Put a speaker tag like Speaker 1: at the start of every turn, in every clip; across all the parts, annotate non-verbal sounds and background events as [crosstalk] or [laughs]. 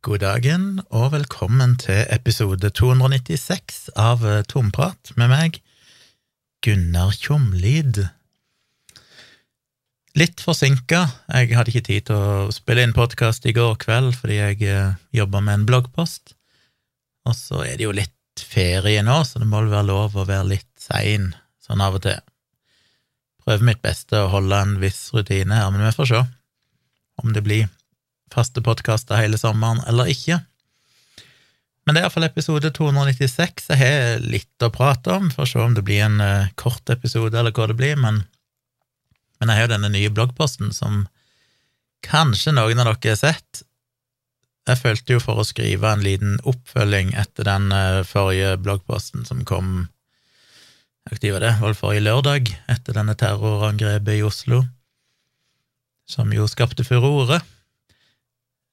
Speaker 1: God dagen, og velkommen til episode 296 av eh, Tomprat med meg, Gunnar Tjomlid. Litt forsinka. Jeg hadde ikke tid til å spille inn podkast i går kveld fordi jeg eh, jobba med en bloggpost. Og så er det jo litt ferie nå, så det må vel være lov å være litt sein sånn av og til. Prøver mitt beste å holde en viss rutine her, men vi får se om det blir faste podkaster hele sommeren eller ikke. Men det er iallfall episode 296. Jeg har litt å prate om, for å se om det blir en uh, kort episode eller hva det blir, men, men jeg har jo denne nye bloggposten som kanskje noen av dere har sett. Jeg følte jo for å skrive en liten oppfølging etter den uh, forrige bloggposten som kom Når av det? Var det forrige lørdag, etter denne terrorangrepet i Oslo, som jo skapte furore.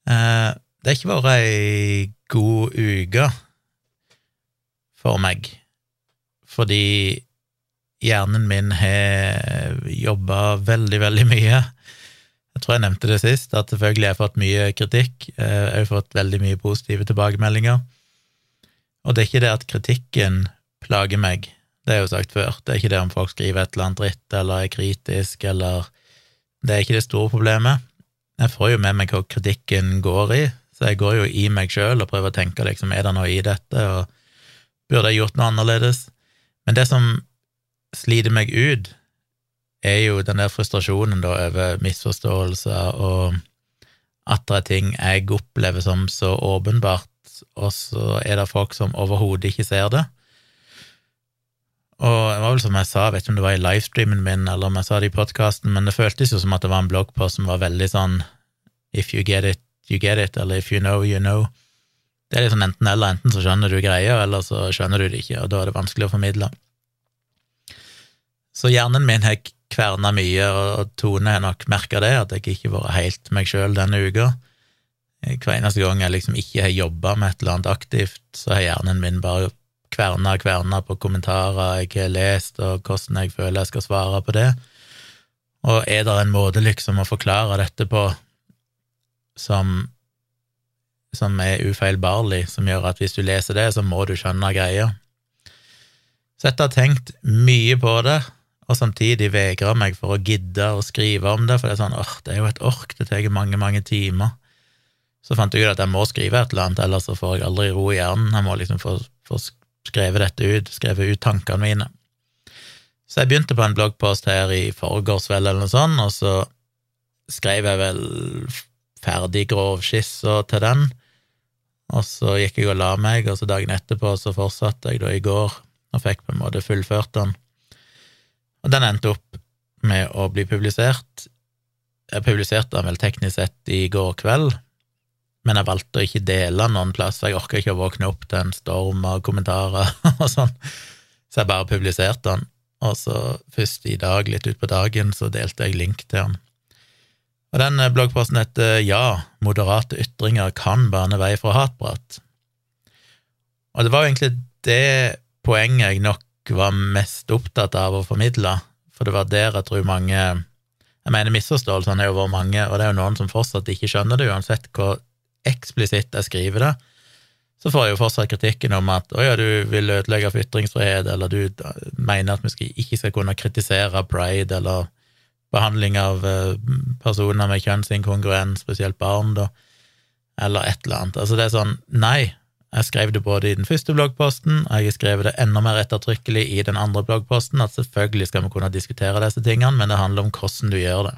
Speaker 1: Eh, det har ikke vært ei god uke for meg, fordi hjernen min har jobba veldig, veldig mye. Jeg tror jeg nevnte det sist, at selvfølgelig har jeg fått mye kritikk. Eh, jeg har fått veldig mye positive tilbakemeldinger. Og det er ikke det at kritikken plager meg, det er jo sagt før. Det er ikke det om folk skriver et eller annet dritt eller er kritisk, eller Det er ikke det store problemet. Jeg får jo med meg hva kritikken går i, så jeg går jo i meg sjøl og prøver å tenke liksom, er det noe i dette, og burde jeg gjort noe annerledes? Men det som sliter meg ut, er jo den der frustrasjonen da over misforståelser og at det er ting jeg opplever som så åpenbart, og så er det folk som overhodet ikke ser det. Og det var vel som jeg sa, vet ikke om det var i livestreamen min eller om jeg sa det i podkasten, men det føltes jo som at det var en bloggpost som var veldig sånn if you get it, you get it, eller if you know, you know. Det er liksom enten eller, enten så skjønner du greia, eller så skjønner du det ikke, og da er det vanskelig å formidle. Så hjernen min har kverna mye, og Tone har nok merka det, at jeg ikke har vært helt meg sjøl denne uka. Hver eneste gang jeg liksom ikke har jobba med et eller annet aktivt, så har hjernen min bare kverna og kverna på kommentarer jeg har lest, og hvordan jeg føler jeg skal svare på det. Og er det en måte liksom å forklare dette på som, som er ufeilbarlig, som gjør at hvis du leser det, så må du skjønne greia. Så jeg har tenkt mye på det, og samtidig vegra meg for å gidde å skrive om det, for det er sånn åh, det er jo et ork, det tar mange, mange timer. Så fant jeg ut at jeg må skrive et eller annet, ellers så får jeg aldri ro i hjernen. Jeg må liksom få, få skrevet dette ut, skrevet ut tankene mine. Så jeg begynte på en bloggpost her i forgårs, vel, eller noe sånt, og så skrev jeg vel ferdig grovskisser til den, og så gikk jeg og la meg, og så dagen etterpå så fortsatte jeg da i går og fikk på en måte fullført den. Og den endte opp med å bli publisert. Jeg publiserte den vel teknisk sett i går kveld, men jeg valgte å ikke dele noen plass, jeg orka ikke å våkne opp til en storm av kommentarer [laughs] og sånn, så jeg bare publiserte den. Og så først i dag, litt utpå dagen, så delte jeg link til den. Og den eh, bloggposten heter Ja, moderate ytringer kan bane vei for hatprat. Og det var jo egentlig det poenget jeg nok var mest opptatt av å formidle, for det var der jeg tror mange Jeg mener, misforståelsene er jo vært mange, og det er jo noen som fortsatt ikke skjønner det, uansett hvor eksplisitt jeg skriver det, så får jeg jo fortsatt kritikken om at å ja, du vil ødelegge for ytringsfrihet, eller du mener at vi ikke skal kunne kritisere pride eller behandling av eh, personer med kjønnsinkongruens, spesielt barn, da, eller et eller annet. Altså det er sånn, nei, jeg skrev det både i den første bloggposten, og jeg har skrevet det enda mer ettertrykkelig i den andre bloggposten, at selvfølgelig skal vi kunne diskutere disse tingene, men det handler om hvordan du gjør det.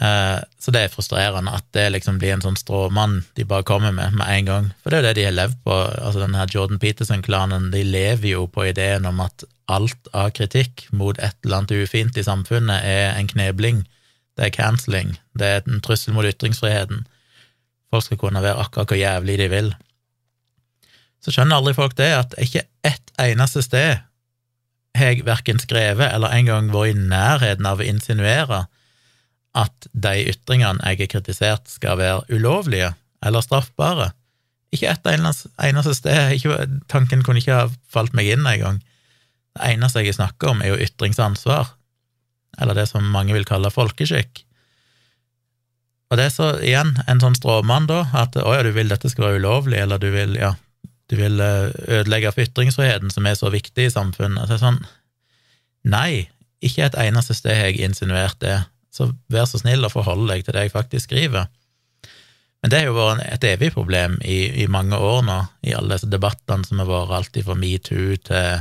Speaker 1: Eh, så det er frustrerende at det liksom blir en sånn stråmann de bare kommer med med en gang. For det er jo det de har levd på. Altså den her Jordan Peterson-klanen, de lever jo på ideen om at alt av kritikk mot et eller annet ufint i samfunnet er en knebling. Det er cancelling. Det er en trussel mot ytringsfriheten. Folk skal kunne være akkurat hvor jævlig de vil. Så skjønner aldri folk det, at ikke ett eneste sted har jeg verken skrevet eller engang vært i nærheten av å insinuere at de ytringene jeg har kritisert, skal være ulovlige eller straffbare. Ikke ett eneste sted. Ikke, tanken kunne ikke ha falt meg inn engang. Det eneste jeg snakker om, er jo ytringsansvar, eller det som mange vil kalle folkeskikk. Og det er så, igjen, en sånn stråmann, da, at å ja, du vil dette skal være ulovlig, eller du vil, ja, du vil eh, ødelegge for ytringsfriheten, som er så viktig i samfunnet. Så det er sånn, nei, ikke et eneste sted har jeg insinuert det, så vær så snill å forholde deg til det jeg faktisk skriver. Men det har jo vært et evig problem i, i mange år nå, i alle disse debattene som har vært, alltid fra metoo til,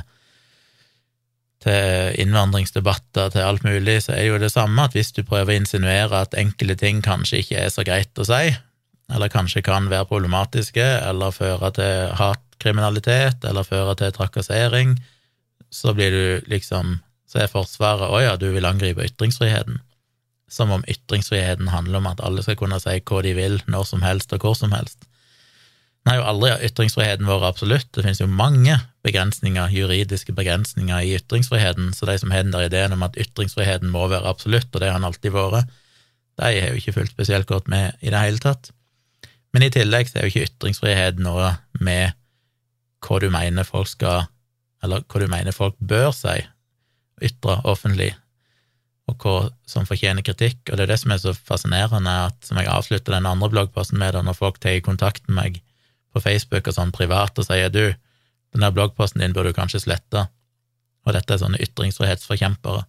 Speaker 1: til innvandringsdebatter til alt mulig, så er det jo det samme at hvis du prøver å insinuere at enkelte ting kanskje ikke er så greit å si, eller kanskje kan være problematiske, eller føre til hatkriminalitet, eller føre til trakassering, så blir du liksom Så er Forsvaret å ja, du vil angripe ytringsfriheten som om ytringsfriheten handler om at alle skal kunne si hva de vil, når som helst og hvor som helst. Har jo aldri ytringsfriheten vært absolutt, det finnes jo mange begrensninger, juridiske begrensninger i ytringsfriheten, så de som har den ideen om at ytringsfriheten må være absolutt, og det har den alltid vært, de har jo ikke fulgt spesielt godt med i det hele tatt. Men i tillegg så er jo ikke ytringsfrihet noe med hva du mener folk skal, eller hva du mener folk bør si, ytre offentlig, og hva som fortjener kritikk, og det er det som er så fascinerende, at som jeg avslutter den andre bloggposten med, når folk tar kontakt med meg på Facebook og sånn privat og sier du, den der bloggposten din burde du kanskje slette, og dette er sånne ytringsfrihetsforkjempere.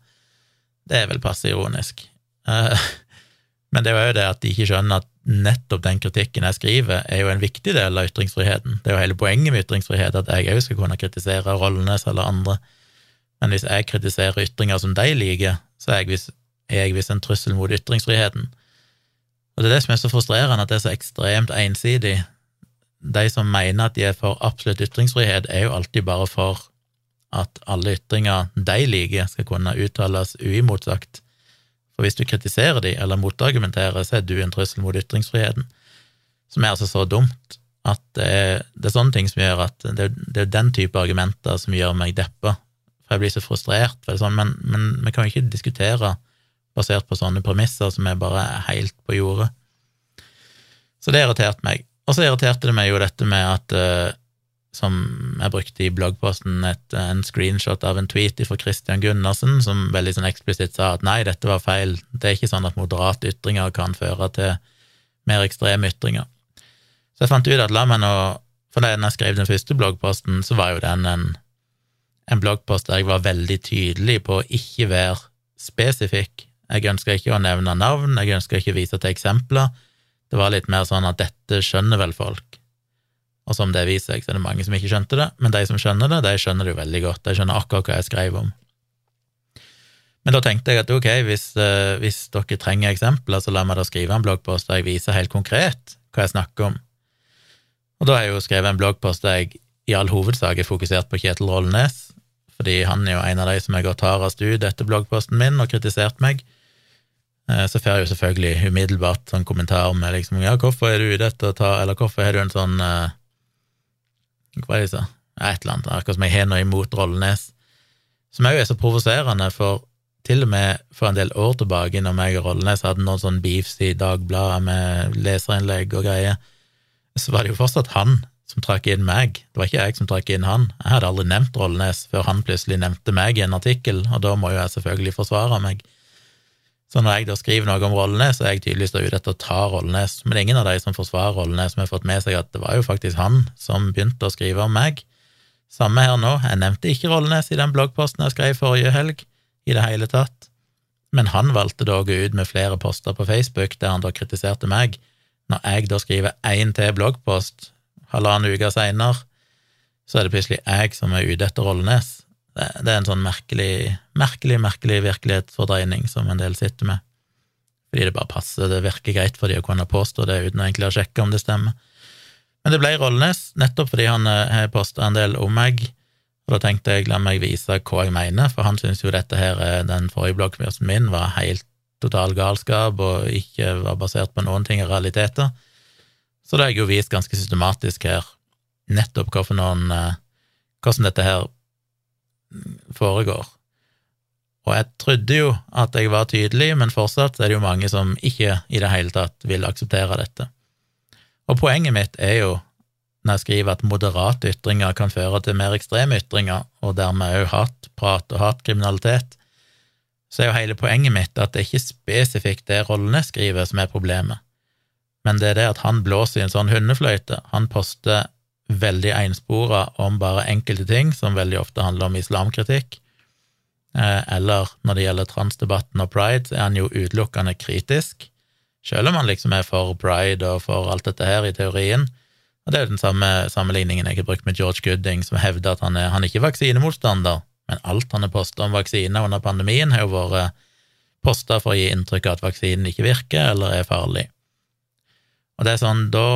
Speaker 1: Det er vel passe ironisk. Eh, [laughs] men det er jo det at de ikke skjønner at nettopp den kritikken jeg skriver, er jo en viktig del av ytringsfriheten. Det er jo hele poenget med ytringsfrihet, at jeg òg skal kunne kritisere Rollenes eller andre. Men hvis jeg kritiserer ytringer som de liker, så er jeg, vis, visst en trussel mot ytringsfriheten. Og det er det som er så frustrerende, at det er så ekstremt ensidig. De som mener at de er for absolutt ytringsfrihet, er jo alltid bare for at alle ytringer de liker, skal kunne uttales uimotsagt. For hvis du kritiserer de, eller motargumenterer, så er du en trussel mot ytringsfriheten. Som er altså så dumt at det er, det er sånne ting som gjør at det, det er den type argumenter som gjør meg deppa, jeg blir så frustrert. Sånn, men, men, vi kan jo ikke diskutere basert på sånne premisser som er bare helt på jordet. Så det irriterte meg. Og så irriterte det meg jo dette med at uh, som jeg brukte i bloggposten, et, en screenshot av en tweet fra Christian Gundersen, som veldig sånn eksplisitt sa at nei, dette var feil, det er ikke sånn at moderate ytringer kan føre til mer ekstreme ytringer. Så jeg fant ut at la meg nå For da jeg skrev den første bloggposten, så var jo den en en bloggpost der jeg var veldig tydelig på å ikke være spesifikk. Jeg ønska ikke å nevne navn, jeg ønska ikke å vise til eksempler. Det var litt mer sånn at dette skjønner vel folk. Og som det viser seg, så er det mange som ikke skjønte det, men de som skjønner det, de skjønner det jo veldig godt. De skjønner akkurat hva jeg skrev om. Men da tenkte jeg at ok, hvis, uh, hvis dere trenger eksempler, så la meg da skrive en bloggpost der jeg viser helt konkret hva jeg snakker om. Og da har jeg jo skrevet en bloggpost der jeg i all hovedsak er fokusert på Kjetil Rollnes, fordi han er jo en av de som har gått hardest ut etter bloggposten min og kritisert meg. Eh, så får jeg jo selvfølgelig umiddelbart sånn kommentar med liksom ja, hvorfor er du ute etter å ta Eller hvorfor har du en sånn uh, Hva er det så? Et eller annet, akkurat som jeg har noe imot Rollenes. Som òg er så provoserende, for til og med for en del år tilbake, når meg og Rollenes hadde noen sånn beefs i Dagbladet med leserinnlegg og greier, så var det jo fortsatt han som trakk inn meg. Det var ikke jeg som trakk inn han. Jeg hadde aldri nevnt Rollnes før han plutselig nevnte meg i en artikkel, og da må jo jeg selvfølgelig forsvare meg. Så når jeg da skriver noe om Rollnes, så er jeg tydeligvis ute etter å ta Rollnes, men ingen av de som forsvarer Rollnes, som har fått med seg at det var jo faktisk han som begynte å skrive om meg. Samme her nå, jeg nevnte ikke Rollnes i den bloggposten jeg skrev forrige helg, i det hele tatt, men han valgte da å gå ut med flere poster på Facebook der han da kritiserte meg. Når jeg da skriver én til bloggpost halvannen uke seinere, så er det plutselig jeg som er ute etter Rollnes. Det, er en sånn merkelig, merkelig, merkelig virkelighetsfordreining som en del sitter med. Fordi det bare passer, det virker greit for de å kunne påstå det uten egentlig å sjekke om det stemmer. Men det ble Rollnes, nettopp fordi han eh, har posta en del om meg, og da tenkte jeg la meg vise hva jeg mener, for han syns jo dette her, eh, den forrige bloggposten min, var helt total galskap og ikke var basert på noen ting i realiteter. Så det har jeg jo vist ganske systematisk her, nettopp hvorfor noen eh, Hvordan dette her foregår. Og jeg trodde jo at jeg var tydelig, men fortsatt er det jo mange som ikke i det hele tatt vil akseptere dette. Og poenget mitt er jo, når jeg skriver at moderate ytringer kan føre til mer ekstreme ytringer, og dermed òg hatprat og hatkriminalitet, så er jo hele poenget mitt at det er ikke spesifikt det rollene skriver som er problemet. Men det er det at han blåser i en sånn hundefløyte. Han poster veldig enspora om bare enkelte ting, som veldig ofte handler om islamkritikk. Eh, eller når det gjelder transdebatten og pride, så er han jo utelukkende kritisk, selv om han liksom er for pride og for alt dette her i teorien. Og Det er jo den samme sammenligningen jeg har brukt med George Gooding, som hevder at han er, han er ikke vaksinemotstander, men alt han har posta om vaksiner under pandemien, har jo vært posta for å gi inntrykk av at vaksinen ikke virker eller er farlig. Og det er sånn, da,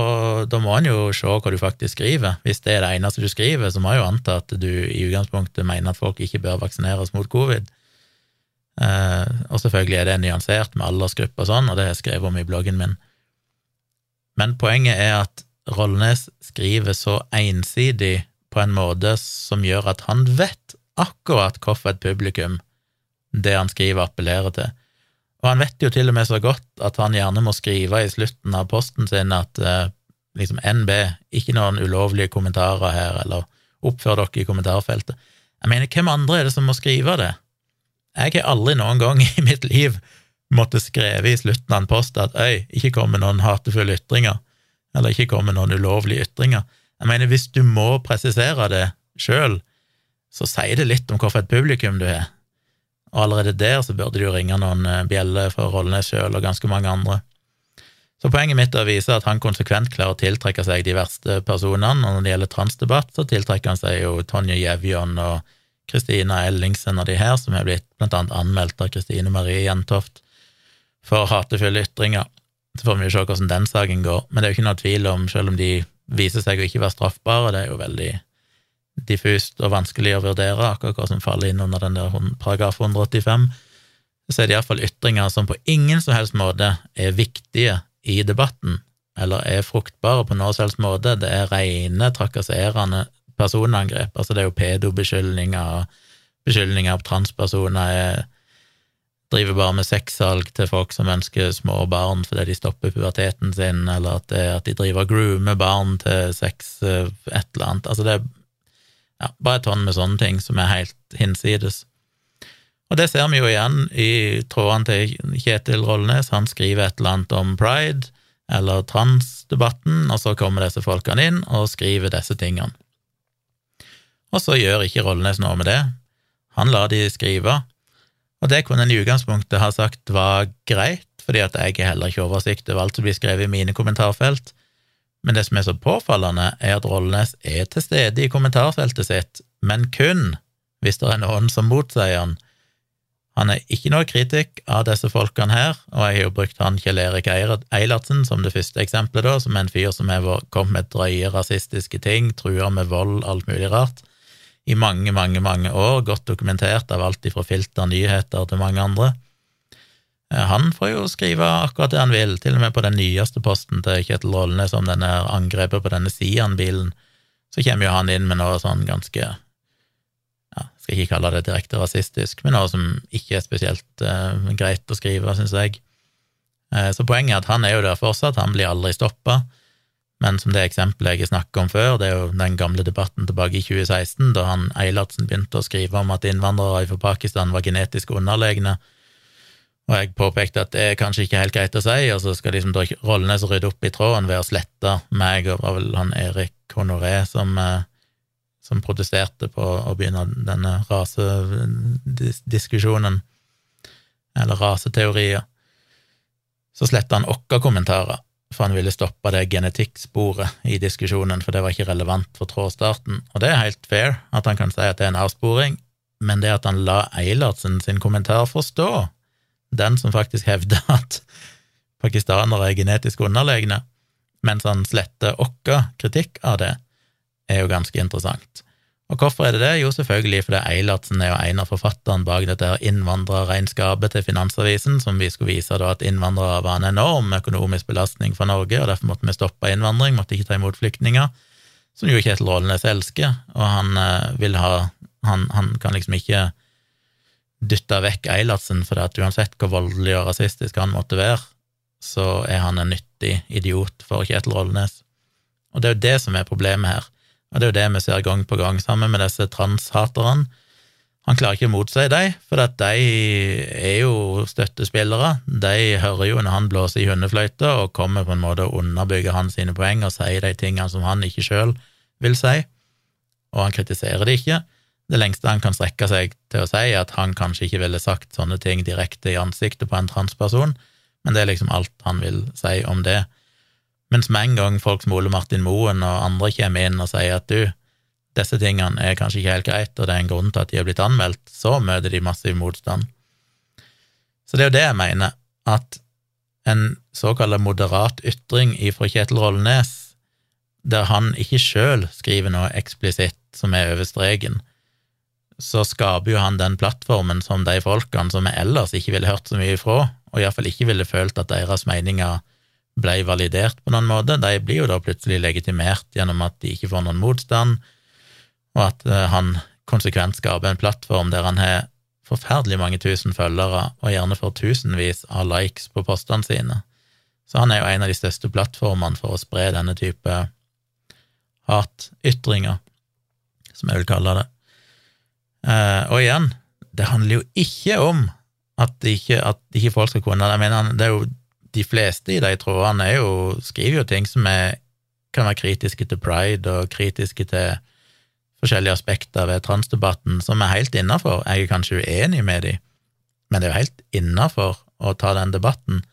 Speaker 1: da må en jo se hva du faktisk skriver. Hvis det er det eneste du skriver, så må jeg jo anta at du i utgangspunktet mener at folk ikke bør vaksineres mot covid. Eh, og selvfølgelig er det nyansert med aldersgruppe og sånn, og det har jeg skrevet om i bloggen min. Men poenget er at Rollnes skriver så ensidig på en måte som gjør at han vet akkurat hvorfor et publikum det han skriver, appellerer til. Og han vet jo til og med så godt at han gjerne må skrive i slutten av posten sin at eh, liksom NB, ikke noen ulovlige kommentarer her, eller oppfør dere i kommentarfeltet. Jeg mener, hvem andre er det som må skrive det? Jeg har aldri noen gang [laughs] i mitt liv måtte skrive i slutten av en post at øy, ikke kom med noen hatefulle ytringer, eller ikke kom med noen ulovlige ytringer. Jeg mener, hvis du må presisere det sjøl, så sier det litt om hvilket publikum du har og allerede der så burde det jo ringe noen eh, bjeller for Rollnes sjøl og ganske mange andre. Så poenget mitt er å vise at han konsekvent klarer å tiltrekke seg de verste personene, og når det gjelder transdebatt, så tiltrekker han seg jo Tonje Jevjon og Kristina Ellingsen og de her, som er blitt blant annet anmeldt av Kristine Marie Jentoft for hatefulle ytringer. Så får vi jo se hvordan den saken går, men det er jo ikke noe tvil om, selv om de viser seg å ikke være straffbare, det er jo veldig diffust og vanskelig å vurdere akkurat hva som faller inn under den der paragraf 185, så er det iallfall ytringer som på ingen som helst måte er viktige i debatten, eller er fruktbare på noen som helst måte. Det er rene trakasserende personangrep. Altså, det er jo pedobeskyldninger, beskyldninger på transpersoner er driver bare med sexsalg til folk som ønsker små barn fordi de stopper puberteten sin, eller at, det, at de driver og groomer barn til sex, eh, et eller annet. Altså, det er ja, bare et tonn med sånne ting som er helt hinsides. Og det ser vi jo igjen i trådene til Kjetil Rollnes. Han skriver et eller annet om pride eller transdebatten, og så kommer disse folkene inn og skriver disse tingene. Og så gjør ikke Rollnes noe med det. Han lar de skrive, og det kunne en i utgangspunktet ha sagt var greit, fordi at jeg heller ikke oversikt over alt som blir skrevet i mine kommentarfelt, men det som er så påfallende, er at Rollnes er til stede i kommentarfeltet sitt, men kun hvis det er noen som motsier han. Han er ikke noe kritikk av disse folkene her, og jeg har jo brukt han Kjell Erik Eilertsen som det første eksempelet, da, som er en fyr som har kommet med drøye rasistiske ting, truer med vold, alt mulig rart, i mange, mange, mange år, godt dokumentert av alt ifra Filter nyheter til mange andre. Eh, han får jo skrive akkurat det han vil, til og med på den nyeste posten til Kjetil Rollnes om denne angrepet på denne Sian-bilen, så kommer jo han inn med noe sånn ganske ja, Skal ikke kalle det direkte rasistisk, men noe som ikke er spesielt uh, greit å skrive, syns jeg. Uh, så poenget er at han er jo der fortsatt, han blir aldri stoppa. Men som det eksempelet jeg snakket om før, det er jo den gamle debatten tilbake i 2016, da han Eilertsen begynte å skrive om at innvandrere fra Pakistan var genetisk underlegne, og jeg påpekte at det er kanskje ikke helt greit å si, og så skal liksom Rollnes rydde opp i tråden ved å slette meg, og var vel han Erik Honoré som, eh, som protesterte på å begynne denne rasediskusjonen, eller raseteorier. Så sletta han åkke kommentarer, for han ville stoppe det genetikksporet i diskusjonen, for det var ikke relevant for trådstarten. Og det er helt fair at han kan si at det er en avsporing, men det at han la Eilertsen sin kommentar forstå den som faktisk hevder at pakistanere er genetisk underlegne, mens han sletter vår kritikk av det, er jo ganske interessant. Og hvorfor er det det? Jo, selvfølgelig fordi Eilertsen er jo en av forfatterne bak dette innvandrerregnskapet til Finansavisen, som vi skulle vise da at innvandrere var en enorm økonomisk belastning for Norge, og derfor måtte vi stoppe innvandring, måtte ikke ta imot flyktninger, som jo Kjetil Rålenes elsker, og han eh, vil ha han, han kan liksom ikke dytta vekk Eilertsen, for at uansett hvor voldelig og rasistisk han måtte være, så er han en nyttig idiot for Kjetil Rollenes. Og det er jo det som er problemet her, og det er jo det vi ser gang på gang sammen med disse transhaterne. Han klarer ikke å motsi dem, for at de er jo støttespillere. De hører jo når han blåser i hundefløyta, og kommer på en måte å underbygge hans sine poeng og sier de tingene som han ikke sjøl vil si, og han kritiserer det ikke. Det lengste han kan strekke seg til å si, er at han kanskje ikke ville sagt sånne ting direkte i ansiktet på en transperson, men det er liksom alt han vil si om det. Mens med en gang folk som Ole Martin Moen og andre kommer inn og sier at du, disse tingene er kanskje ikke helt greit, og det er en grunn til at de er blitt anmeldt, så møter de massiv motstand. Så det er jo det jeg mener, at en såkalt moderat ytring ifra Kjetil Rollnes, der han ikke sjøl skriver noe eksplisitt som er over streken, så skaper jo han den plattformen som de folkene som vi ellers ikke ville hørt så mye ifra, og iallfall ikke ville følt at deres meninger ble validert på noen måte, de blir jo da plutselig legitimert gjennom at de ikke får noen motstand, og at eh, han konsekvent skaper en plattform der han har forferdelig mange tusen følgere, og gjerne får tusenvis av likes på postene sine. Så han er jo en av de største plattformene for å spre denne type hatytringer, som jeg vil kalle det. Uh, og igjen, det handler jo ikke om at ikke, at ikke folk skal kunne Jeg mener, det er jo de fleste i de trådene jo, skriver jo ting som er, kan være kritiske til pride og kritiske til forskjellige aspekter ved transdebatten som er helt innafor. Jeg er kanskje uenig med de, men det er jo helt innafor å ta den debatten.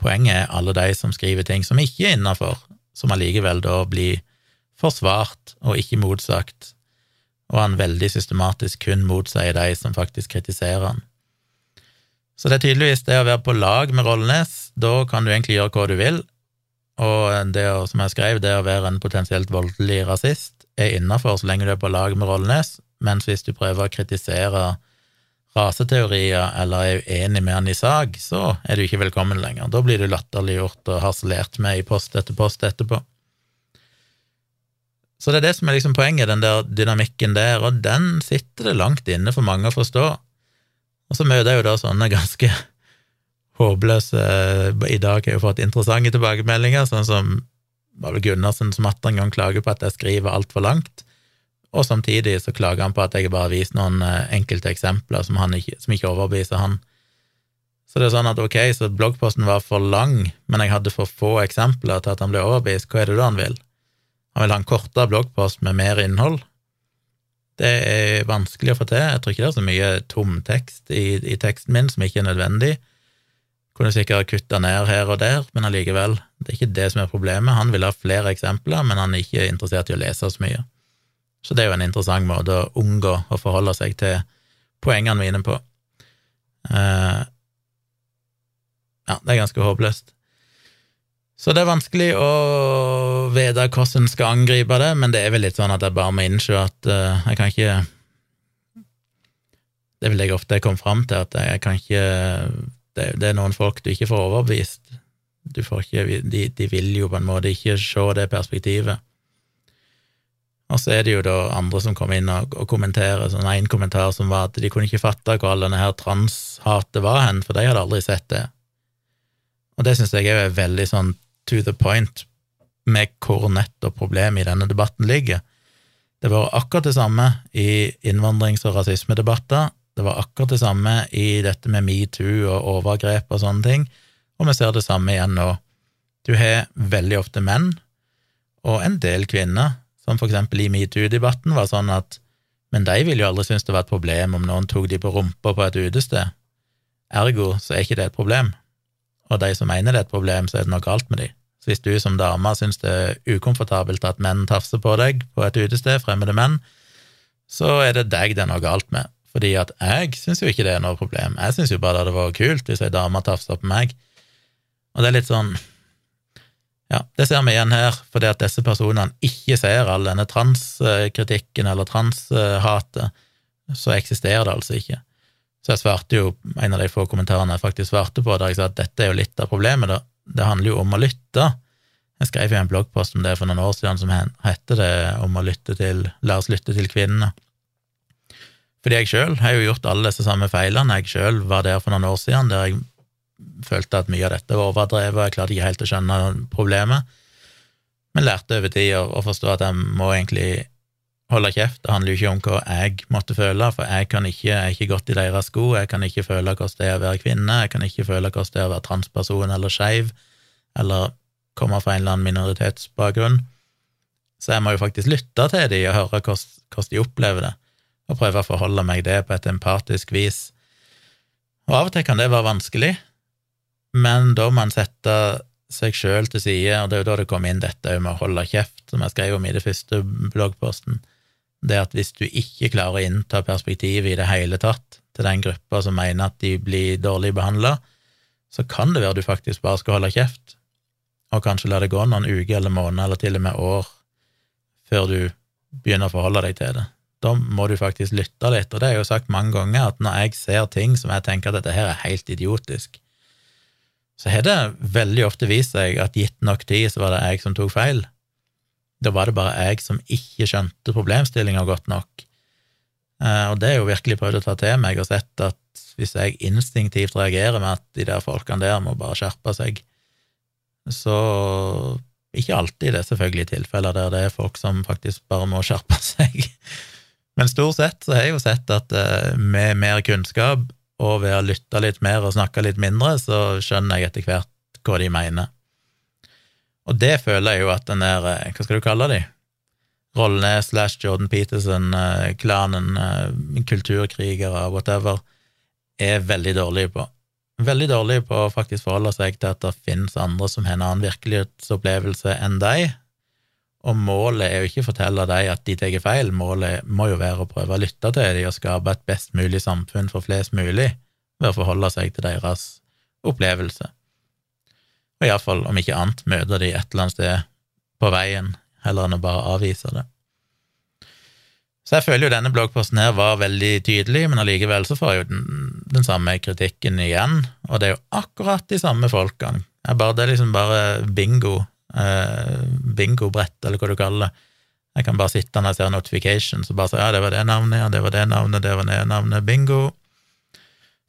Speaker 1: Poenget er alle de som skriver ting som ikke er innafor, som allikevel da blir forsvart og ikke motsagt og han veldig systematisk kun motsier de som faktisk kritiserer han. Så det er tydeligvis det å være på lag med Rollnes, da kan du egentlig gjøre hva du vil, og det å, som jeg skrev, det å være en potensielt voldelig rasist er innafor så lenge du er på lag med Rollnes, mens hvis du prøver å kritisere raseteorier eller er uenig med han i sak, så er du ikke velkommen lenger. Da blir du latterliggjort og harselert med i post etter post etterpå. Så det er det som er liksom poenget, den der dynamikken der, og den sitter det langt inne for mange å forstå. Og så møter jeg jo da sånne ganske håpløse I dag har jeg jo fått interessante tilbakemeldinger, sånn som var vel Gunnarsen som atter en gang klager på at jeg skriver altfor langt, og samtidig så klager han på at jeg bare viser noen eh, enkelte eksempler som, ikke, som ikke overbeviser han. Så det er sånn at ok, så bloggposten var for lang, men jeg hadde for få eksempler til at han ble overbevist, hva er det da han vil? Han vil ha en kortere bloggpost med mer innhold. Det er vanskelig å få til. Jeg tror ikke det er så mye tom tekst i, i teksten min som ikke er nødvendig. Kunne sikkert kutta ned her og der, men allikevel, det er ikke det som er problemet. Han vil ha flere eksempler, men han er ikke interessert i å lese så mye. Så det er jo en interessant måte å unngå å forholde seg til poengene mine på. Uh, ja, det er ganske håpløst. Så det er vanskelig å vite hvordan en skal angripe det, men det er vel litt sånn at jeg bare må innse at uh, jeg kan ikke Det vil jeg ofte komme fram til, at jeg kan ikke det, det, er noen folk du ikke får overbevist. Du får ikke, de, de vil jo på en måte ikke se det perspektivet. Og så er det jo da andre som kommer inn og, og kommenterer, sånn en kommentar som var at de kunne ikke fatte hvor all denne her transhatet var hen, for de hadde aldri sett det. Og det syns jeg er veldig sånn to the point med hvor nettopp problemet i denne debatten ligger. Det var akkurat det samme i innvandrings- og rasismedebatter, det var akkurat det samme i dette med metoo og overgrep og sånne ting, og vi ser det samme igjen nå. Du har veldig ofte menn, og en del kvinner, som for eksempel i metoo-debatten var sånn at men de ville jo aldri synes det var et problem om noen tok de på rumpa på et utested. Ergo så er ikke det et problem og de som mener det er et problem, så er det noe galt med de. Så hvis du som dame syns det er ukomfortabelt at menn tafser på deg på et utested, fremmede menn, så er det deg det er noe galt med. Fordi at jeg syns jo ikke det er noe problem. Jeg syns jo bare det hadde vært kult hvis ei dame tafsa på meg. Og det er litt sånn Ja, det ser vi igjen her, fordi at disse personene ikke ser all denne transkritikken eller transhatet, så eksisterer det altså ikke. Så jeg svarte jo, en av de få kommentarene jeg faktisk svarte på, der jeg sa at dette er jo litt av problemet, da. Det handler jo om å lytte. Jeg skrev jo en bloggpost om det for noen år siden som heter det om å lytte til La oss lytte til kvinnene. Fordi jeg sjøl har jo gjort alle disse samme feilene. Jeg sjøl var der for noen år siden der jeg følte at mye av dette var overdrevet, og jeg klarte ikke helt å skjønne problemet, men lærte over tid å, forstå at jeg må egentlig holde kjeft. Det handler jo ikke om hva jeg måtte føle, for jeg kan ikke, jeg er ikke godt i deres sko, jeg kan ikke føle hvordan det er å være kvinne, jeg kan ikke føle hvordan det er å være transperson eller skeiv, eller komme fra en eller annen minoritetsbakgrunn. Så jeg må jo faktisk lytte til dem og høre hvordan de opplever det, og prøve å forholde meg det på et empatisk vis. Og av og til kan det være vanskelig, men da må man sette seg sjøl til side, og det er jo da det kom inn dette med å holde kjeft, som jeg skrev om i det første bloggposten det at hvis du ikke klarer å innta perspektivet i det hele tatt til den gruppa som mener at de blir dårlig behandla, så kan det være du faktisk bare skal holde kjeft, og kanskje la det gå noen uker eller måneder eller til og med år før du begynner å forholde deg til det. Da må du faktisk lytte litt, og det har jeg jo sagt mange ganger, at når jeg ser ting som jeg tenker at dette her er helt idiotisk, så har det veldig ofte vist seg at gitt nok tid, så var det jeg som tok feil. Da var det bare jeg som ikke skjønte problemstillinga godt nok. Eh, og det er jo virkelig prøvd å ta til meg og sett at hvis jeg instinktivt reagerer med at de der folkene der må bare skjerpe seg, så Ikke alltid det er selvfølgelig tilfeller der det er folk som faktisk bare må skjerpe [laughs] seg. Men stort sett så har jeg jo sett at eh, med mer kunnskap og ved å lytte litt mer og snakke litt mindre, så skjønner jeg etter hvert hva de mener. Og det føler jeg jo at den der, eh, hva skal du kalle de, rollene slash Jordan Peterson-klanen, eh, eh, kulturkrigere, whatever, er veldig dårlige på. Veldig dårlige på å faktisk forholde seg til at det finnes andre som har en annen virkelighetsopplevelse enn deg, og målet er jo ikke å fortelle deg at de tar feil, målet må jo være å prøve å lytte til dem og skape et best mulig samfunn for flest mulig ved å forholde seg til deres opplevelse og iallfall, om ikke annet, møte de et eller annet sted på veien, heller enn å bare avvise det. Så jeg føler jo denne bloggposten her var veldig tydelig, men allikevel så får jeg jo den, den, samme kritikken igjen, og det er jo akkurat de samme folkene. Bare, det er liksom bare bingo, eh, bingobrett, eller hva du kaller det. Jeg kan bare sitte når jeg ser notifications og bare si ja, det var det navnet, ja, det var det navnet, det var det navnet, bingo.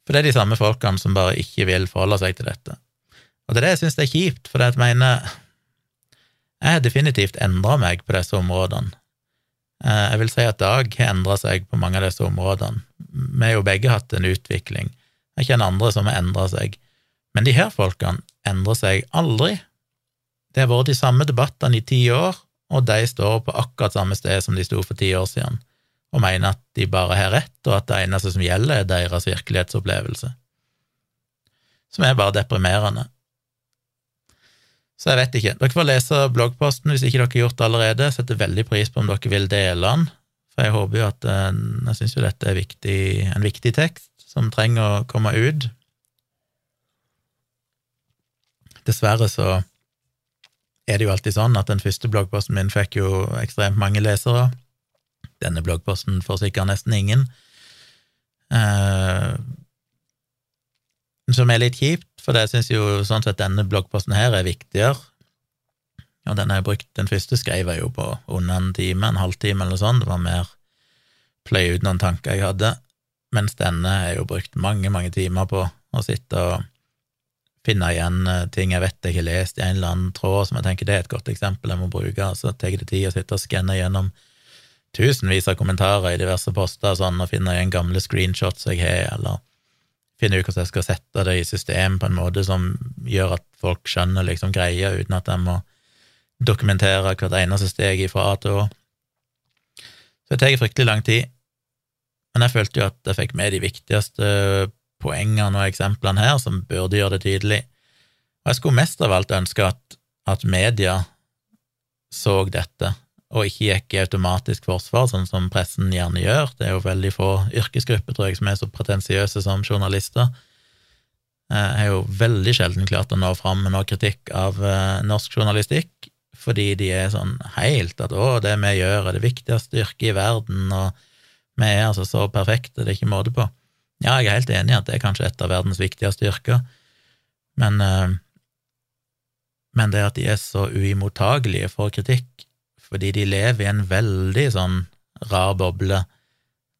Speaker 1: For det er de samme folkene som bare ikke vil forholde seg til dette. Og det er det jeg syns er kjipt, for jeg mener jeg har definitivt endra meg på disse områdene. Eh, jeg vil si at Dag har endra seg på mange av disse områdene. Vi har jo begge hatt en utvikling. Jeg kjenner andre som har endra seg. Men de her folkene endrer seg aldri. Det har vært de samme debattene i ti år, og de står på akkurat samme sted som de sto for ti år siden, og mener at de bare har rett, og at det eneste som gjelder, er deres virkelighetsopplevelse. Som er bare deprimerende. Så jeg vet ikke. Dere får lese bloggposten hvis ikke dere har gjort det allerede. Jeg setter veldig pris på om dere vil dele den, for jeg håper jo at eh, Jeg syns jo dette er viktig, en viktig tekst som trenger å komme ut. Dessverre så er det jo alltid sånn at den første bloggposten min fikk jo ekstremt mange lesere. Denne bloggposten får sikkert nesten ingen. Eh, som er litt kjipt, for jeg syns jo sånn sett denne bloggposten her er viktigere. Og den har jeg brukt, den første skrev jeg jo på under en time, en halvtime eller sånt, det var mer pløye ut noen tanker jeg hadde, mens denne har jo brukt mange, mange timer på å sitte og finne igjen eh, ting jeg vet jeg har lest i en eller annen tråd som jeg tenker det er et godt eksempel jeg må bruke, så tar det tid å sitte og skanne gjennom tusenvis av kommentarer i diverse poster sånn, og finne igjen gamle screenshots jeg har, eller finne ut hvordan jeg skal sette det i system på en måte som gjør at folk skjønner liksom greia, uten at jeg må dokumentere hvert eneste steg fra A til Å. Så det tar fryktelig lang tid, men jeg følte jo at jeg fikk med de viktigste poengene og eksemplene her, som burde gjøre det tydelig. Og jeg skulle mest av alt ønske at, at media så dette, og ikke gikk i automatisk forsvar, sånn som pressen gjerne gjør. Det er jo veldig få yrkesgrupper, tror jeg, som er så pretensiøse som journalister. Eh, jeg har jo veldig sjelden klart å nå fram med noe kritikk av eh, norsk journalistikk, fordi de er sånn helt at 'å, det vi gjør, er det viktigste yrket i verden', og 'vi er altså så perfekte', det er ikke måte på. Ja, jeg er helt enig i at det er kanskje et av verdens viktigste yrker, men, eh, men det at de er så uimottagelige for kritikk, fordi de lever i en veldig sånn rar boble,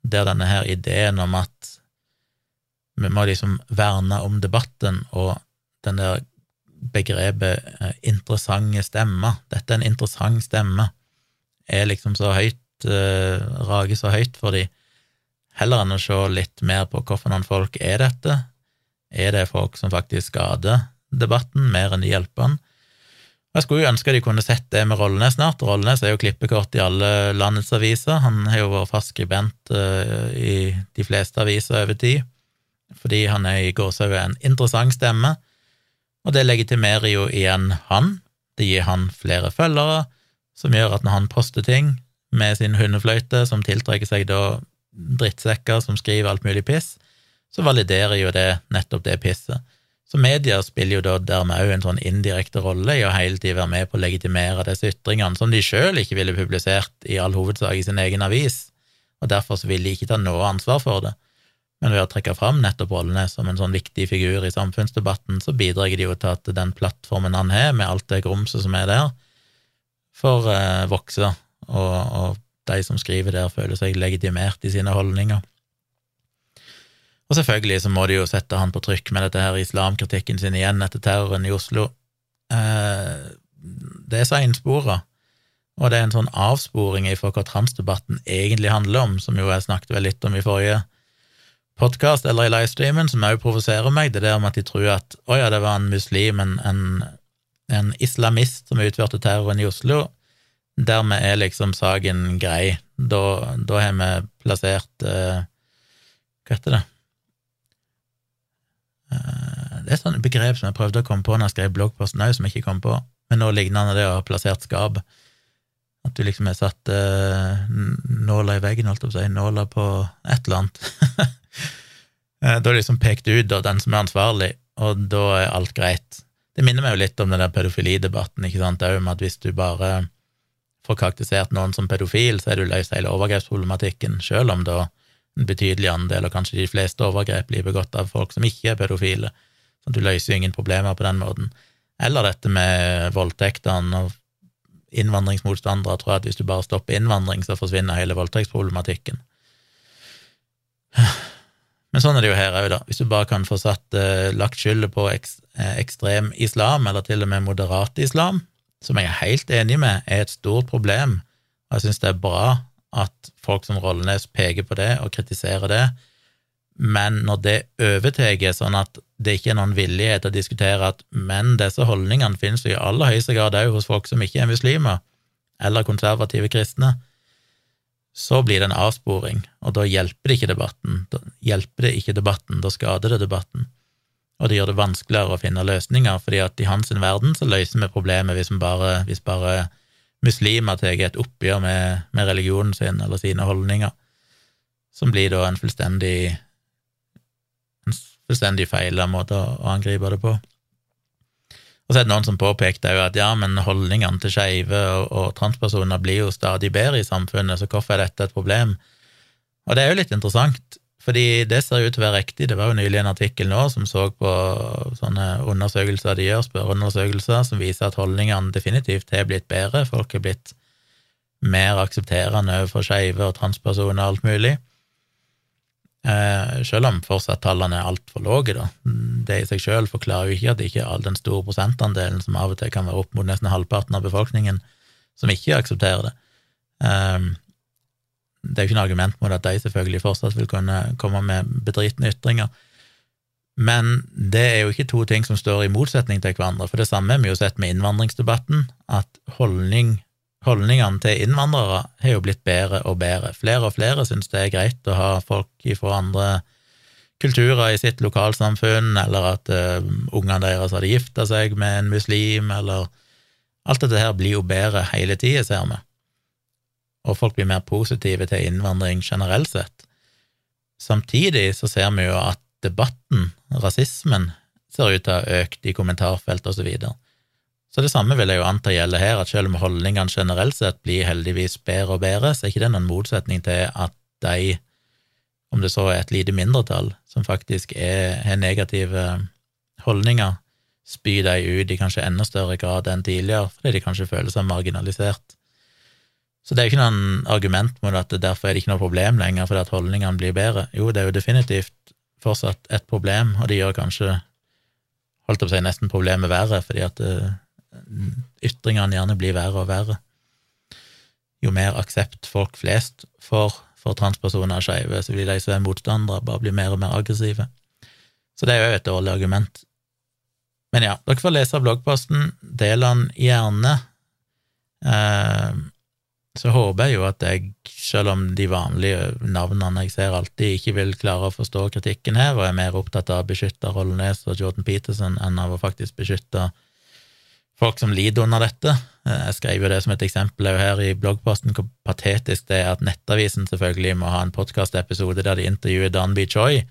Speaker 1: der denne her ideen om at vi må liksom verne om debatten, og den der begrepet eh, interessante stemmer, dette er en interessant stemme, er liksom så høyt uh, rager så høyt for de, heller enn å se litt mer på hvorfor noen folk er dette. Er det folk som faktisk skader debatten, mer enn de hjelper den? Jeg skulle jo ønske de kunne sett det med Rollenes snart. Rollenes er jo klippekort i alle landets aviser. Han har jo vært fast skribent uh, i de fleste aviser over tid, fordi han er i gåsehudet en interessant stemme, og det legitimerer jo igjen han. Det gir han flere følgere, som gjør at når han poster ting med sin hundefløyte, som tiltrekker seg da drittsekker som skriver alt mulig piss, så validerer jo det nettopp det pisset. Så media spiller jo da dermed òg en sånn indirekte rolle i å hele tiden være med på å legitimere disse ytringene, som de sjøl ikke ville publisert i all hovedsak i sin egen avis, og derfor vil de ikke ta noe ansvar for det. Men ved å trekke fram nettopp rollene som en sånn viktig figur i samfunnsdebatten, så bidrar de jo til at den plattformen han har, med alt det grumset som er der, får eh, vokse, og, og de som skriver der, føler seg legitimert i sine holdninger. Og selvfølgelig så må de jo sette han på trykk med dette her islamkritikken sin igjen etter terroren i Oslo. Eh, det er seinspora, og det er en sånn avsporing i for hva transdebatten egentlig handler om, som jo jeg snakket vel litt om i forrige podkast eller i livestreamen, som òg provoserer meg, det der med at de tror at å ja, det var en muslim, en, en, en islamist som utførte terroren i Oslo, Dermed er liksom saken grei. Da, da har vi plassert eh, Hva heter det? Eh, det er sånne begrep som jeg prøvde å komme på når jeg skrev bloggposten òg, som jeg ikke kom på, men noe lignende det å ha plassert skap. At du liksom har satt uh, nåla i veggen, holdt jeg på å si, nåla på et eller annet. [laughs] Eh, da er det liksom pekt ut da, den som er ansvarlig, og da er alt greit. Det minner meg jo litt om den der pedofilidebatten, ikke sant, òg, med at hvis du bare får karakterisert noen som pedofil, så er du løst hele overgrepsproblematikken, selv om da en betydelig andel, og kanskje de fleste overgrep, blir begått av folk som ikke er pedofile. Så du løser jo ingen problemer på den måten. Eller dette med voldtektene og innvandringsmotstandere tror jeg at hvis du bare stopper innvandring, så forsvinner hele voldtektsproblematikken. Men sånn er det jo her òg, da. Hvis du bare kan få satt, eh, lagt skylda på eh, ekstrem islam, eller til og med moderat islam, som jeg er helt enig med er et stort problem, og jeg syns det er bra at folk som Rollenes peker på det og kritiserer det, men når det overtar sånn at det ikke er noen villighet til å diskutere at men disse holdningene finnes jo i aller høyeste grad òg hos folk som ikke er muslimer, eller konservative kristne, så blir det en avsporing, og da hjelper det ikke debatten. Da hjelper det ikke debatten, da skader det debatten og det gjør det vanskeligere å finne løsninger, fordi at i hans verden så løser vi problemet hvis, bare, hvis bare muslimer tar et oppgjør med, med, religionen sin eller sine holdninger, som blir da en fullstendig en fullstendig feil måte å angripe det på. Og så er det noen som påpekte jo at ja, men holdningene til skeive og, og, transpersoner blir jo stadig bedre i samfunnet, så hvorfor er dette et problem? Og det er jo litt interessant, fordi det ser ut til å være riktig. Det var jo nylig en artikkel nå som så på sånne undersøkelser de gjør, spørreundersøkelser, som viser at holdningene definitivt har blitt bedre. Folk har blitt mer aksepterende overfor skeive og transpersoner og alt mulig. Eh, selv om fortsatt tallene er altfor lave, da. Det i seg selv forklarer jo ikke at ikke all den store prosentandelen, som av og til kan være opp mot nesten halvparten av befolkningen, som ikke aksepterer det. Eh, det er jo ikke noe argument mot at de selvfølgelig fortsatt vil kunne komme med bedritne ytringer. Men det er jo ikke to ting som står i motsetning til hverandre, for det samme har vi jo sett med innvandringsdebatten, at holdning, holdningene til innvandrere har jo blitt bedre og bedre. Flere og flere syns det er greit å ha folk fra andre kulturer i sitt lokalsamfunn, eller at uh, ungene deres hadde gifta seg med en muslim, eller Alt dette her blir jo bedre hele tida, ser vi og folk blir mer positive til innvandring generelt sett. Samtidig så ser vi jo at debatten, rasismen, ser ut til å ha økt i kommentarfelt og Så, videre. så det samme vil jeg jo anta gjelder her, at selv om holdningene generelt sett blir heldigvis bedre og bedre, så er ikke det noen motsetning til at de, om det så er et lite mindretall, som faktisk har negative holdninger, spyr de ut i kanskje enda større grad enn tidligere, fordi de kanskje føler seg marginalisert. Så det er jo ikke noen argument mot at det derfor er det ikke noe problem lenger fordi at holdningene blir bedre. Jo, det er jo definitivt fortsatt et problem, og det gjør kanskje holdt opp seg nesten problemet verre, fordi at uh, ytringene gjerne blir verre og verre. jo mer aksept folk flest får for transpersoner og skeive, så vil de som er motstandere, bare bli mer og mer aggressive. Så det er jo et dårlig argument. Men ja, dere får lese bloggposten, del den gjerne. Eh, så håper jeg jo at jeg, selv om de vanlige navnene jeg ser alltid, ikke vil klare å forstå kritikken her, og er mer opptatt av å beskytte Rollenes og Jordan Peterson enn av å faktisk beskytte folk som lider under dette. Jeg skrev jo det som et eksempel her i bloggposten, hvor patetisk det er at Nettavisen selvfølgelig må ha en podkastepisode der de intervjuer Dan B. Choi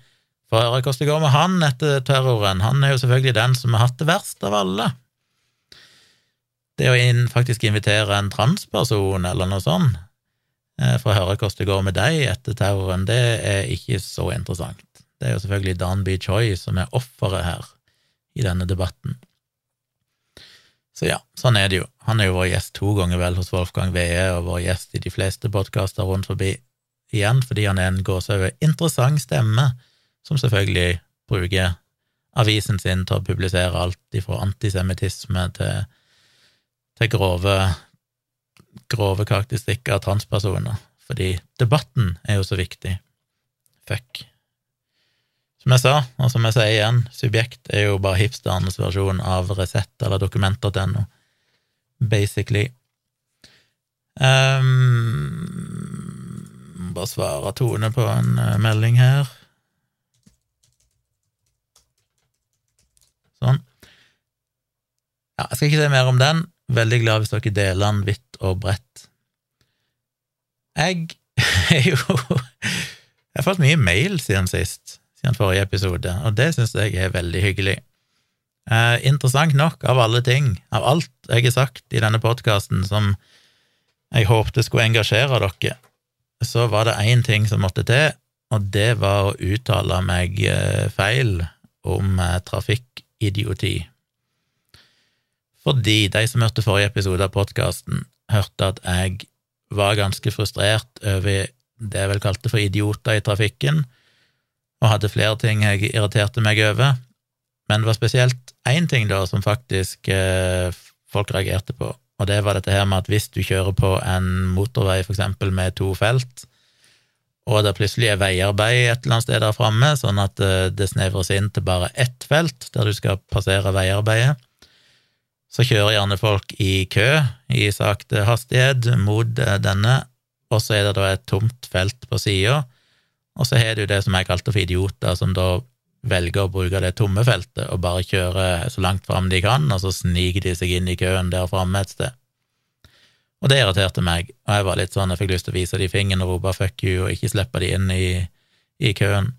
Speaker 1: for å høre hvordan det går med han etter terroren. Han er jo selvfølgelig den som har hatt det verst av alle. Det å inn, faktisk invitere en transperson eller noe sånt eh, for å høre hvordan det går med deg etter terroren, det er ikke så interessant. Det er jo selvfølgelig Dan B. Choi som er offeret her i denne debatten. Så ja, sånn er det jo. Han er jo vår gjest to ganger vel hos Wolfgang Wee og vår gjest i de fleste podkaster rundt forbi igjen, fordi han er en gåseøye interessant stemme, som selvfølgelig bruker avisen sin til å publisere alt fra antisemittisme til til grove, grove karakteristikker av transpersoner, fordi debatten er jo så viktig. Fuck. Som jeg sa, og som jeg sier igjen, subjekt er jo bare hipsternes versjon av Resett eller dokument.no, basically. Um, bare svare Tone på en uh, melding her. Sånn. Ja, jeg skal ikke si mer om den. Veldig glad hvis dere deler den vidt og bredt. Jeg [laughs] er jo Jeg har fått mye mail siden sist, siden forrige episode, og det syns jeg er veldig hyggelig. Eh, interessant nok, av alle ting, av alt jeg har sagt i denne podkasten som jeg håpte skulle engasjere dere, så var det én ting som måtte til, og det var å uttale meg eh, feil om eh, trafikkidioti fordi de som hørte forrige episode av podkasten, hørte at jeg var ganske frustrert over det jeg vel kalte for idioter i trafikken, og hadde flere ting jeg irriterte meg over, men det var spesielt én ting da som faktisk eh, folk reagerte på, og det var dette her med at hvis du kjører på en motorvei for eksempel med to felt, og det plutselig er veiarbeid et eller annet sted der framme, sånn at eh, det snevres inn til bare ett felt der du skal passere veiarbeidet, så kjører gjerne folk i kø i sakte hastighet mot eh, denne, og så er det da et tomt felt på sida, og så har du det som jeg kalte for idioter, som da velger å bruke det tomme feltet og bare kjøre så langt fram de kan, og så sniker de seg inn i køen der framme et sted. Og det irriterte meg, og jeg var litt sånn, jeg fikk lyst til å vise de fingeren og rope fuck you og ikke slippe de inn i, i køen.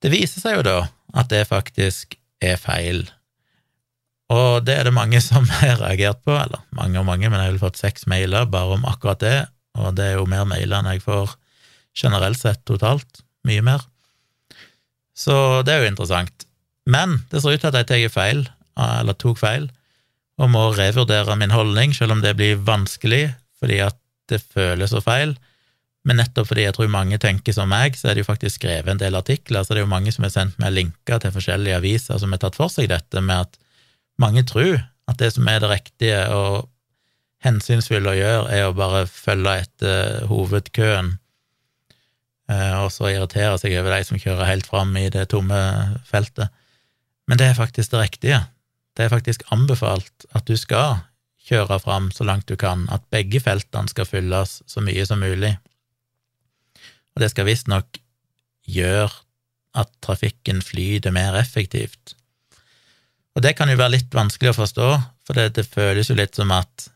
Speaker 1: Det viser seg jo da at det faktisk er feil og det er det mange som [laughs] har reagert på, eller mange og mange, men jeg har vel fått seks mailer bare om akkurat det, og det er jo mer mailer enn jeg får generelt sett totalt, mye mer. Så det er jo interessant. Men det ser ut til at jeg tar feil, eller tok feil, og må revurdere min holdning, selv om det blir vanskelig fordi at det føles så feil. Men nettopp fordi jeg tror mange tenker som meg, så er det jo faktisk skrevet en del artikler, så det er jo mange som har sendt meg linker til forskjellige aviser som har tatt for seg dette med at mange tror at det som er det riktige og hensynsfulle å gjøre, er å bare følge etter hovedkøen, eh, og så irritere seg over de som kjører helt fram i det tomme feltet. Men det er faktisk det riktige. Det er faktisk anbefalt at du skal kjøre fram så langt du kan, at begge feltene skal fylles så mye som mulig. Og det skal visstnok gjøre at trafikken flyter mer effektivt. Og det kan jo være litt vanskelig å forstå, for det, det føles jo litt som at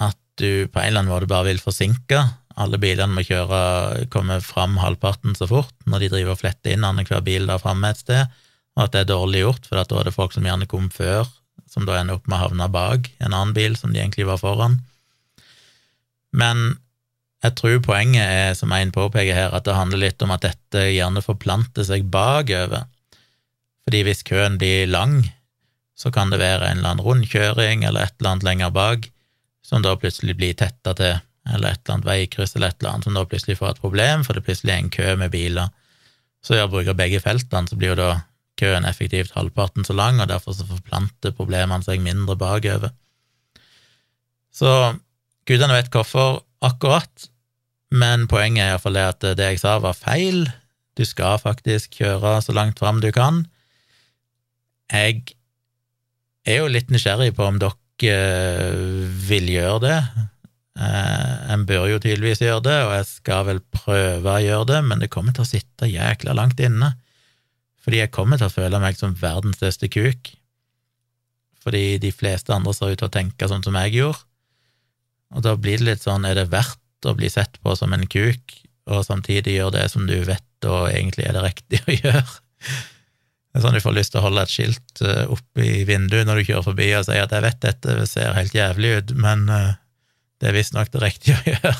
Speaker 1: at du på en eller annen måte bare vil forsinke. Alle bilene må kjøre, komme fram halvparten så fort når de driver og fletter inn annenhver bil der framme et sted, og at det er dårlig gjort, for da er det folk som gjerne kom før, som da ender opp med å havne bak en annen bil som de egentlig var foran. Men jeg tror poenget er, som en påpeker her, at det handler litt om at dette gjerne forplanter seg bakover. Fordi hvis køen blir lang, så kan det være en eller annen rundkjøring eller et eller annet lenger bak som da plutselig blir tetta til, eller et eller annet veikryss eller et eller annet som da plutselig får et problem, for det plutselig er en kø med biler. Så ved å bruke begge feltene, så blir jo da køen effektivt halvparten så lang, og derfor så forplanter problemene seg mindre bakover. Så gudene vet hvorfor akkurat, men poenget er iallfall det at det jeg sa, var feil. Du skal faktisk kjøre så langt fram du kan. Jeg er jo litt nysgjerrig på om dere vil gjøre det. Eh, en bør jo tydeligvis gjøre det, og jeg skal vel prøve å gjøre det, men det kommer til å sitte jækla langt inne. Fordi jeg kommer til å føle meg som verdens største kuk. Fordi de fleste andre ser ut til å tenke sånn som jeg gjorde. Og da blir det litt sånn, er det verdt å bli sett på som en kuk, og samtidig gjøre det som du vet og egentlig er det riktige å [laughs] gjøre? Sånn du får lyst til å holde et skilt eh, oppe i vinduet når du kjører forbi og sier at jeg vet dette ser helt jævlig ut, men eh, det er visstnok det riktige å [laughs] gjøre.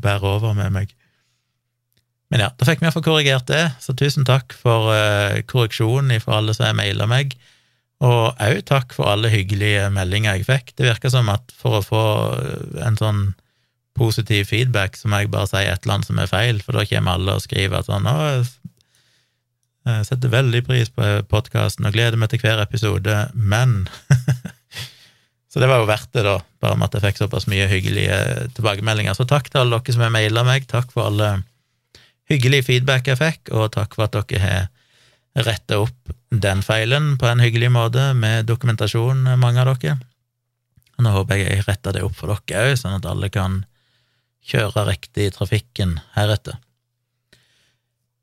Speaker 1: Bær over med meg. Men ja, da fikk vi iallfall korrigert det, så tusen takk for korreksjonen for alle som har maila meg, og òg takk for alle hyggelige meldinger jeg fikk. Det virker som at for å få en sånn positiv feedback, så må jeg bare si et eller annet som er feil, for da kommer alle og skriver at sånn å, jeg setter veldig pris på podkasten og gleder meg til hver episode, men [laughs] Så det var jo verdt det, da, bare med at jeg fikk såpass mye hyggelige tilbakemeldinger. Så takk til alle dere som har maila meg, takk for alle hyggelige feedback jeg fikk, og takk for at dere har retta opp den feilen på en hyggelig måte, med dokumentasjon, mange av dere. Og nå håper jeg jeg retter det opp for dere òg, sånn at alle kan kjøre riktig i trafikken heretter.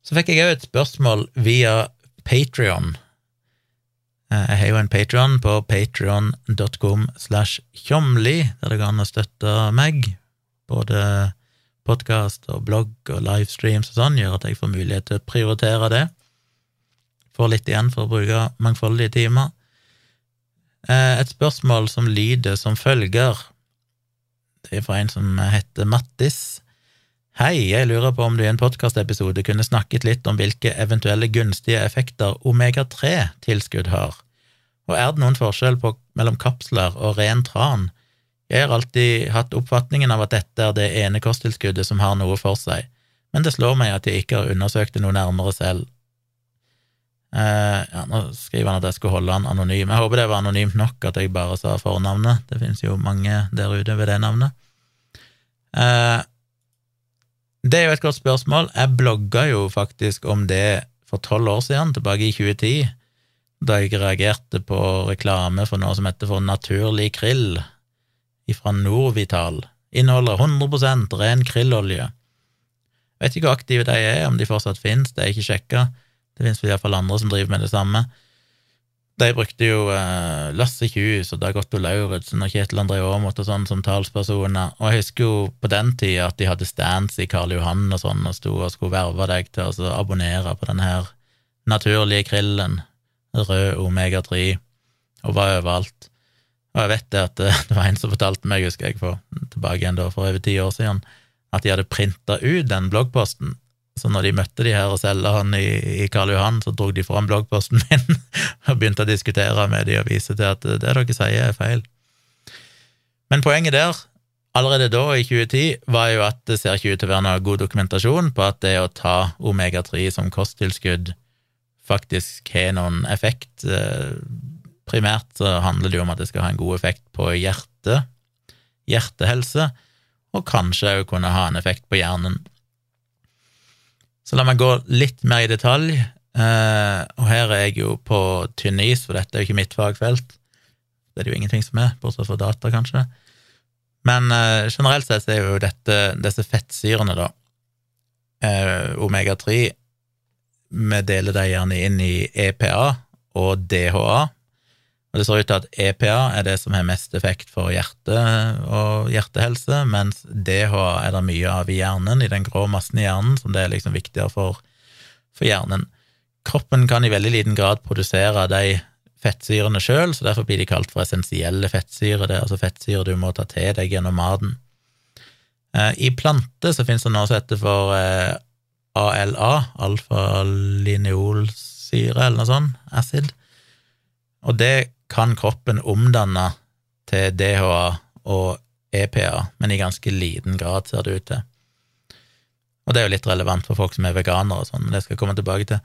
Speaker 1: Så fikk jeg òg et spørsmål via Patrion Eh, jeg har jo en Patrion på patrion.com slash tjomli, der det går an å støtte meg. Både podkast og blogg og livestreams og sånn gjør at jeg får mulighet til å prioritere det. Får litt igjen for å bruke mangfoldige timer. Eh, et spørsmål som lyder som følger. Det er fra en som heter Mattis. Hei, jeg lurer på om du i en podkastepisode kunne snakket litt om hvilke eventuelle gunstige effekter omega-3-tilskudd har, og er det noen forskjell på, mellom kapsler og ren tran? Jeg har alltid hatt oppfatningen av at dette er det ene kosttilskuddet som har noe for seg, men det slår meg at jeg ikke har undersøkt det noe nærmere selv. Eh, ja, nå skriver han at jeg skulle holde han anonym. Jeg håper det var anonymt nok at jeg bare sa fornavnet, det finnes jo mange der ute ved det navnet. Eh, det er jo et godt spørsmål. Jeg blogga jo faktisk om det for tolv år siden, tilbake i 2010, da jeg reagerte på reklame for noe som heter for Naturlig krill fra Norvital. Inneholder 100% ren krillolje. Vet ikke hvor aktive de er, om de fortsatt finnes, det er ikke sjekka. Det finnes iallfall andre som driver med det samme. De brukte jo uh, Lasse Kjus og Dag Otto Lauritzen og Kjetil André Aamodt og sånn som talspersoner, og jeg husker jo på den tida at de hadde stands i Karl Johan og sånn, og sto og skulle verve deg til å abonnere på den her naturlige krillen, rød omega-3, og var overalt. Og jeg vet det at det, det var en som fortalte meg, husker jeg, for, tilbake igjen da for over ti år siden, at de hadde printa ut den bloggposten så når de møtte de her og selgerne i, i Karl Johan, så dro de fram bloggposten min [laughs] og begynte å diskutere med de og vise til at det dere sier, er feil. Men poenget der, allerede da, i 2010, var jo at det ser ikke ut til å være noe god dokumentasjon på at det å ta omega-3 som kosttilskudd faktisk har noen effekt. Primært så handler det jo om at det skal ha en god effekt på hjertet, hjertehelse, og kanskje òg kunne ha en effekt på hjernen. Så la meg gå litt mer i detalj, eh, og her er jeg jo på tynn is, for dette er jo ikke mitt fagfelt. Det er det jo ingenting som er, bortsett fra data, kanskje. Men eh, generelt sett er jo dette, disse fettsyrene, da, eh, omega-3, vi deler dem gjerne inn i EPA og DHA, og det ser ut til at EPA er det som har mest effekt for hjerte og hjertehelse, mens DHA er det mye av i hjernen, i den grå massen i hjernen, som det er liksom viktigere for, for hjernen. Kroppen kan i veldig liten grad produsere de fettsyrene sjøl, så derfor blir de kalt for essensielle fettsyrer. Det er altså fettsyrer du må ta til deg gjennom maten. Eh, I planter så finnes det noe som heter for eh, ALA, alfa-lineolsyre, eller noe sånt, acid, og det kan kroppen omdanne til DHA og EPA, men i ganske liten grad, ser det ut til. Og det er jo litt relevant for folk som er veganere og sånn, men det skal jeg komme tilbake til.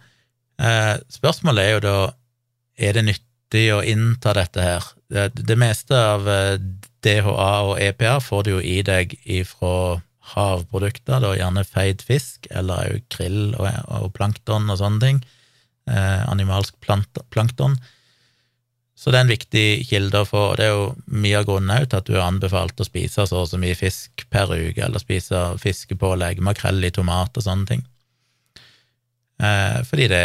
Speaker 1: Eh, spørsmålet er jo da er det nyttig å innta dette her. Det, meste av eh, DHA og EPA får du jo i deg ifra havprodukter, da gjerne feid fisk, eller krill og, plankton og sånne ting. Eh, animalsk plankton. Så det er en viktig kilde å få, det er jo mye av grunnen til at du er anbefalt å spise så og så mye fisk per uke, eller spise fiskepålegg, makrell i tomat og sånne ting. Eh, fordi det,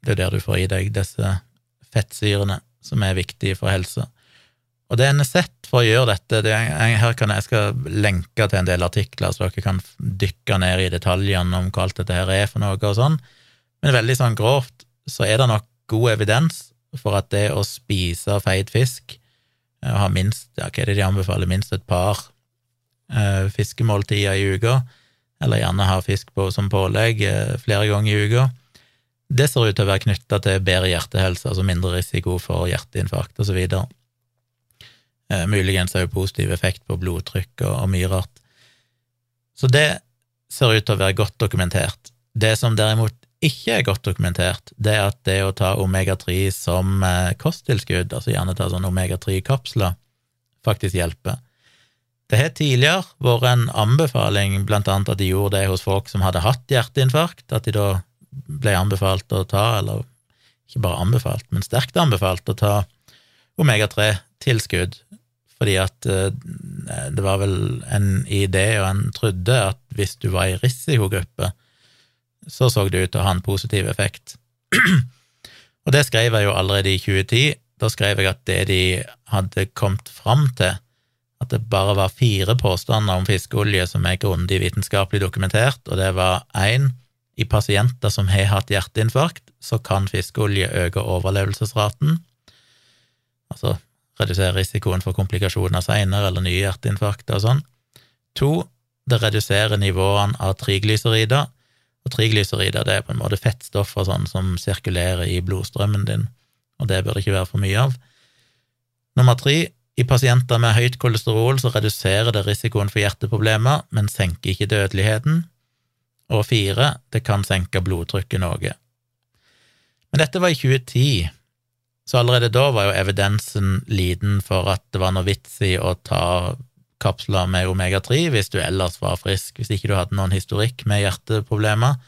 Speaker 1: det er der du får i deg disse fettsyrene som er viktige for helsa. Og det en har sett for å gjøre dette det er, Her kan jeg skal lenke til en del artikler, så dere kan dykke ned i detaljene om hva alt dette her er for noe og sånn, men veldig sånn grovt så er det nok god evidens for at det å spise feit fisk, og ha minst, ja, hva er det de anbefaler, minst et par eh, fiskemåltider i uka, eller gjerne ha fisk på, som pålegg eh, flere ganger i uka, det ser ut til å være knytta til bedre hjertehelse, altså mindre risiko for hjerteinfarkt osv. Eh, muligens også positiv effekt på blodtrykk og, og mye rart. Så det ser ut til å være godt dokumentert. Det som derimot ikke er godt dokumentert, det er at det å ta omega-3 som eh, kosttilskudd, altså gjerne ta sånn omega-3-kapsler, faktisk hjelper. Det har tidligere vært en anbefaling, blant annet at de gjorde det hos folk som hadde hatt hjerteinfarkt, at de da ble anbefalt å ta, eller ikke bare anbefalt, men sterkt anbefalt å ta omega-3-tilskudd fordi at eh, det var vel en idé, og en trodde at hvis du var i risikogruppe, så så det ut til å ha en positiv effekt. [clears throat] og det skrev jeg jo allerede i 2010. Da skrev jeg at det de hadde kommet fram til, at det bare var fire påstander om fiskeolje som er grundig vitenskapelig dokumentert, og det var én i pasienter som har hatt hjerteinfarkt, så kan fiskeolje øke overlevelsesraten. Altså redusere risikoen for komplikasjoner seinere eller nye hjerteinfarkter og sånn. To, det reduserer nivåene av triglycerider, og triglycerider det er på en måte fettstoffer sånn som sirkulerer i blodstrømmen din, og det bør det ikke være for mye av. Nummer tre, i pasienter med høyt kolesterol så reduserer det risikoen for hjerteproblemer, men senker ikke dødeligheten. Og fire, det kan senke blodtrykket noe. Men dette var i 2010, så allerede da var jo evidensen liten for at det var noe vits i å ta kapsler med omega-3 hvis du ellers var frisk. Hvis ikke du hadde noen historikk med hjerteproblemer,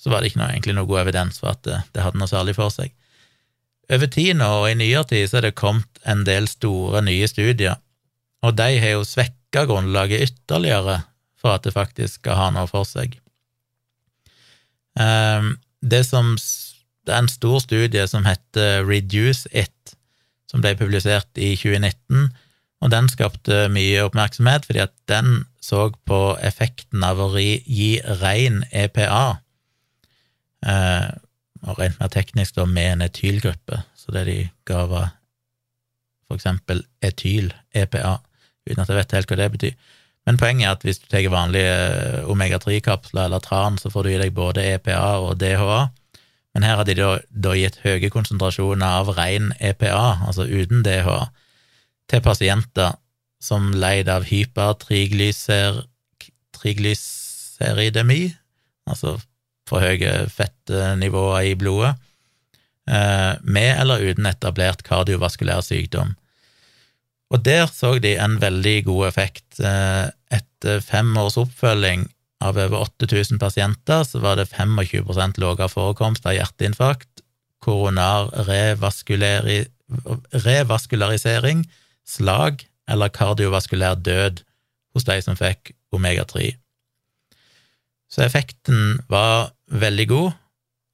Speaker 1: så var det ikke noe, egentlig noe god evidens for at det, det hadde noe særlig for seg. Over tid nå, og i nyere tid, så er det kommet en del store, nye studier, og de har jo svekka grunnlaget ytterligere for at det faktisk skal ha noe for seg. Um, det som det er en stor studie som heter Reduce It, som ble publisert i 2019, og den skapte mye oppmerksomhet fordi at den så på effekten av å gi ren EPA, eh, og rent mer teknisk da med en etylgruppe, så det de ga var for eksempel etyl-EPA, uten at jeg vet helt hva det betyr. Men poenget er at hvis du tar vanlige omega-3-kapsler eller tran, så får du i deg både EPA og DHA, men her har de da, da gitt høye konsentrasjoner av ren EPA, altså uten DHA, til pasienter som leid av hypertriglyseridemi, altså for høye fettnivåer i blodet, eh, med eller uten etablert kardiovaskulær sykdom. Og der så de en veldig god effekt. Eh, etter fem års oppfølging av over 8000 pasienter så var det 25% lavere forekomst av hjerteinfarkt, koronar revaskularisering, slag eller kardiovaskulær død hos de som fikk omega-3. Så effekten var veldig god,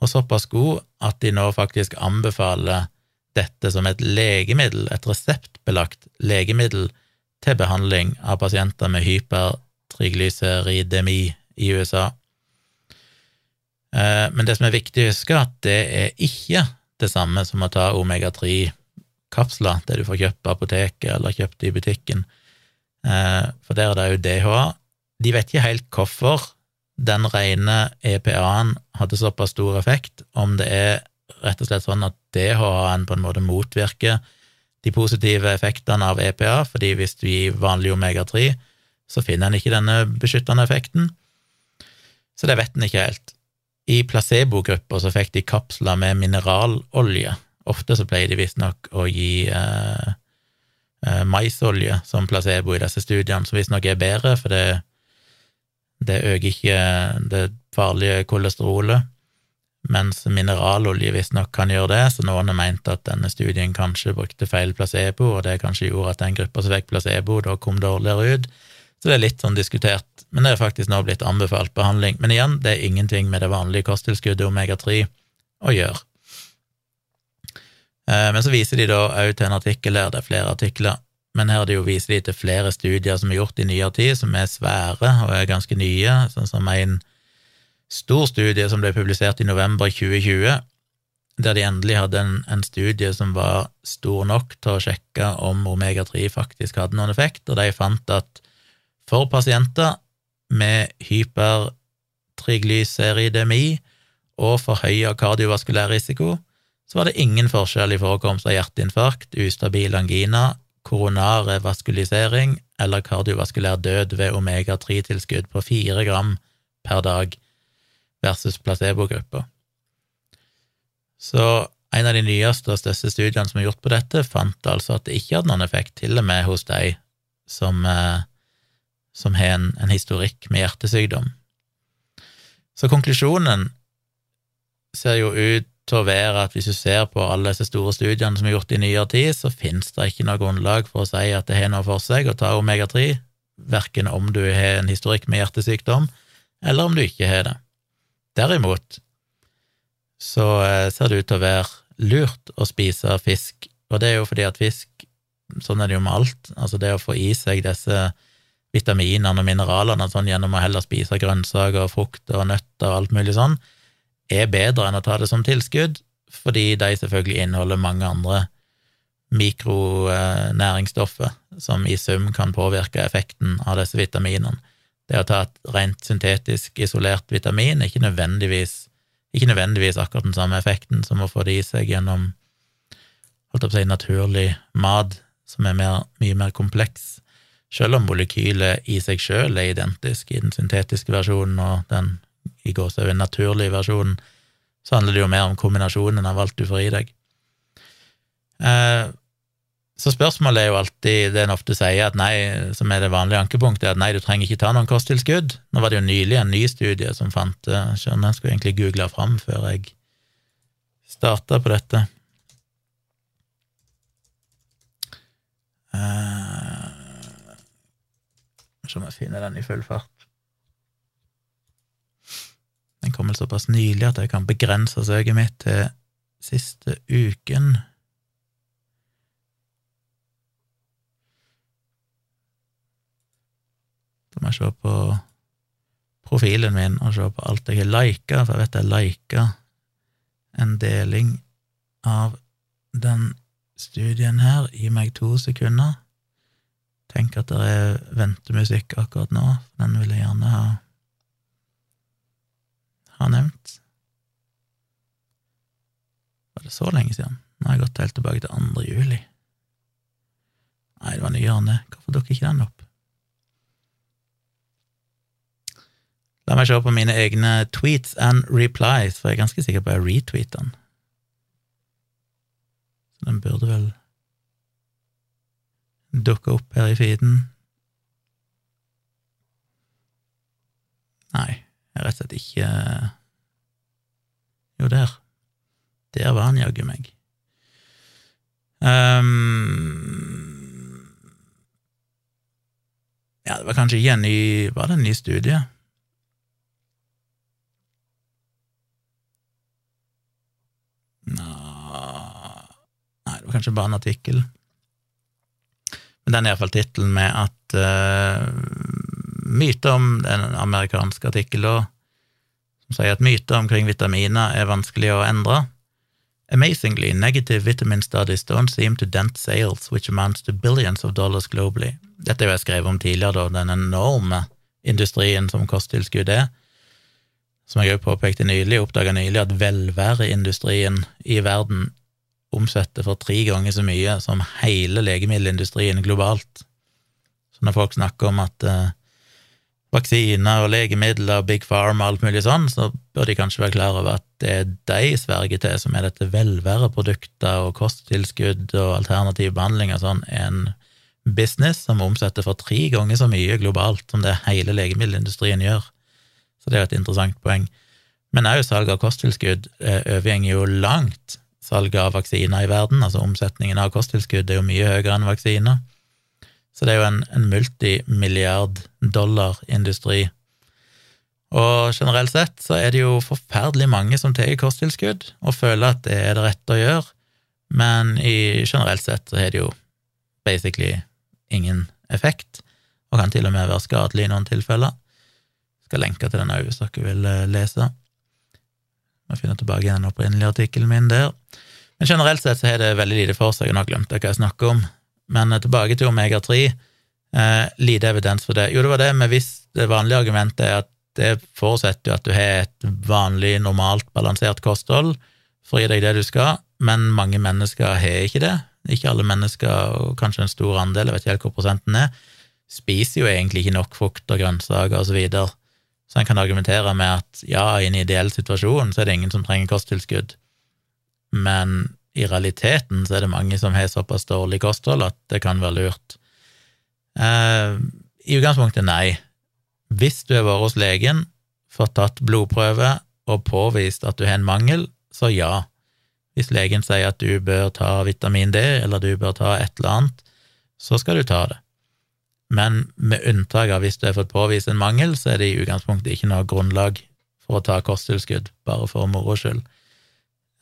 Speaker 1: og såpass god at de nå faktisk anbefaler dette som et legemiddel, et reseptbelagt legemiddel til behandling av pasienter med hypertriglyseridemi i USA. Eh, men det som er viktig å huske, at det er ikke det samme som å ta omega-3-kapsler, det du får kjøpt på apoteket eller kjøpt i butikken, eh, for der er det jo DHA. De vet ikke helt hvorfor den rene EPA-en hadde såpass stor effekt, om det er rett og slett sånn at DHA-en på en måte motvirker de positive effektene av EPA, fordi hvis du gir vanlig omega-3, så finner en ikke denne beskyttende effekten. Så det vet en ikke helt. I placebogruppa så fikk de kapsler med mineralolje. Ofte så pleier de visstnok å gi eh, eh, maisolje som placebo i disse studiene, som visstnok er bedre, for det, det øker ikke det farlige kolesterolet, mens mineralolje visstnok kan gjøre det, så noen har ment at denne studien kanskje brukte feil placebo, og det kanskje gjorde at den gruppa som fikk placebo, da kom dårligere ut. Så det er litt sånn diskutert, men det er faktisk nå blitt anbefalt behandling. Men igjen, det er ingenting med det vanlige kosttilskuddet omega-3 å gjøre. Eh, men så viser de da òg til en artikkel her, det er flere artikler, men her de jo viser de til flere studier som er gjort i nyere tid, som er svære og er ganske nye, sånn som en stor studie som ble publisert i november 2020, der de endelig hadde en, en studie som var stor nok til å sjekke om omega-3 faktisk hadde noen effekt, og de fant at for pasienter med hypertriglyseridemi og forhøya kardiovaskulær risiko, så var det ingen forskjell i forekomst av hjerteinfarkt, ustabil angina, koronar revaskulisering eller kardiovaskulær død ved omega-3-tilskudd på fire gram per dag versus placebogruppa. Så en av de nyeste og største studiene som er gjort på dette, fant altså at det ikke hadde noen effekt, til og med hos de som eh, som har en, en historikk med hjertesykdom. Så konklusjonen ser jo ut til å være at hvis du ser på alle disse store studiene som er gjort i nyere tid, så finnes det ikke noe grunnlag for å si at det har noe for seg å ta omega-3, verken om du har en historikk med hjertesykdom, eller om du ikke har det. Derimot så eh, ser det ut til å være lurt å spise fisk, og det er jo fordi at fisk, sånn er det jo med alt, altså det å få i seg disse vitaminene og mineralene sånn, gjennom å heller spise grønnsaker og frukt og nøtter og alt mulig sånn, er bedre enn å ta det som tilskudd, fordi de selvfølgelig inneholder mange andre mikronæringsstoffer som i sum kan påvirke effekten av disse vitaminene. Det å ta et rent syntetisk isolert vitamin er ikke nødvendigvis, ikke nødvendigvis akkurat den samme effekten som å få det i seg gjennom holdt opp å si, naturlig mat, som er mer, mye mer kompleks selv om molekylet i seg sjøl er identisk i den syntetiske versjonen og den i gåseøyne naturlige versjonen, så handler det jo mer om kombinasjonen av alt du får i deg. Eh, så spørsmålet er jo alltid det en ofte sier, at nei, som er det vanlige ankepunktet, at nei, du trenger ikke ta noen kosttilskudd. Nå var det jo nylig en ny studie som fant Skjønner, jeg skulle egentlig google fram før jeg starta på dette. Uh, Se om jeg finne den i full fart. Den kommer såpass nylig at jeg kan begrense søket mitt til siste uken. Så må jeg se på profilen min og se på alt jeg har lika, for jeg vet jeg lika en deling av den studien her. Gi meg to sekunder. Tenk at det er ventemusikk akkurat nå, den vil jeg gjerne ha, ha nevnt. Var det så lenge siden? Nå har jeg gått helt tilbake til 2. juli. Nei, det var nyere enn det. Hvorfor dukker ikke den opp? La meg se på mine egne tweets and replies, for jeg er ganske sikker på at jeg retweeter den. Så den burde vel dukke opp her i feeden? Nei, jeg rett og slett ikke Jo, der. Der var han jaggu meg. Um... Ja, det var kanskje ikke en ny Var det en ny studie? Nei, det var kanskje bare en artikkel. Men den er iallfall tittelen med at uh, myter om en amerikansk artikkel artikkelen som sier at myter omkring vitaminer er vanskelig å endre. Amazingly, negative vitamin studies don't seem to dent sales, which amounts to billions of dollars globally. Dette har jeg skrevet om tidligere, da, den enorme industrien som kosttilskudd er. Som jeg òg påpekte nylig, oppdaga nylig at velværeindustrien i verden omsetter for tre ganger så mye som hele legemiddelindustrien globalt. Så når folk snakker om at eh, vaksiner og legemidler og Big Pharma og alt mulig sånn, så bør de kanskje være klar over at det er de sverger til, som er dette velværeprodukter og kosttilskudd og alternativ behandling og sånn, en business som omsetter for tre ganger så mye globalt som det hele legemiddelindustrien gjør. Så det er jo et interessant poeng. Men òg salg av kosttilskudd eh, overgjenger jo langt salget av vaksiner i verden. Altså omsetningen av kosttilskudd er jo mye høyere enn vaksiner. Så det er jo en, en multimilliard dollar-industri. Og generelt sett så er det jo forferdelig mange som tar kosttilskudd og føler at det er det rette å gjøre, men i generelt sett så har det jo basically ingen effekt, og kan til og med være skadelig i noen tilfeller. Jeg skal lenke til den òg, hvis dere vil eh, lese. Må finner tilbake igjen den opprinnelige artikkelen min der. Men generelt sett så har det veldig lite for seg, og nå glemte jeg hva jeg snakker om. Men eh, tilbake til omega-3. Eh, lite evidens for det. Jo, det var det, men hvis det vanlige argumentet er at det forutsetter jo at du har et vanlig, normalt, balansert kosthold for å gi deg det du skal, men mange mennesker har ikke det. Ikke alle mennesker, og kanskje en stor andel, jeg vet ikke helt hvor prosenten er, spiser jo egentlig ikke nok frukt og grønnsaker og så videre. Så en kan argumentere med at ja, i en ideell situasjon så er det ingen som trenger kosttilskudd, men i realiteten så er det mange som har såpass dårlig kosthold at det kan være lurt. Eh, I utgangspunktet nei. Hvis du har vært hos legen, fått tatt blodprøve og påvist at du har en mangel, så ja. Hvis legen sier at du bør ta vitamin D, eller du bør ta et eller annet, så skal du ta det. Men med unntak av hvis du har fått påvist en mangel, så er det i utgangspunktet ikke noe grunnlag for å ta kosttilskudd, bare for moro skyld.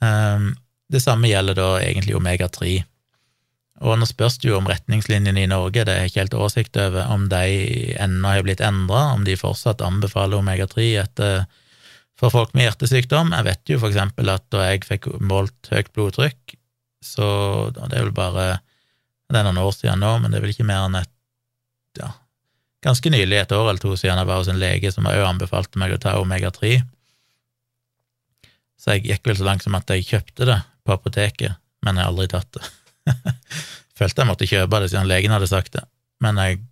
Speaker 1: Um, det samme gjelder da egentlig omega-3. Og nå spørs det jo om retningslinjene i Norge, det er ikke helt oversikt over om de ennå har blitt endra, om de fortsatt anbefaler omega-3 etter for folk med hjertesykdom. Jeg vet jo for eksempel at da jeg fikk målt høyt blodtrykk, så Det er vel bare Det er noen år siden nå, men det er vel ikke mer enn et ja, ganske nylig, et år eller to siden, jeg var hos en lege som også anbefalte meg å ta omega-3. Så jeg gikk vel så langt som at jeg kjøpte det på apoteket, men jeg har aldri tatt det. [laughs] Følte jeg måtte kjøpe det siden legen hadde sagt det, men jeg,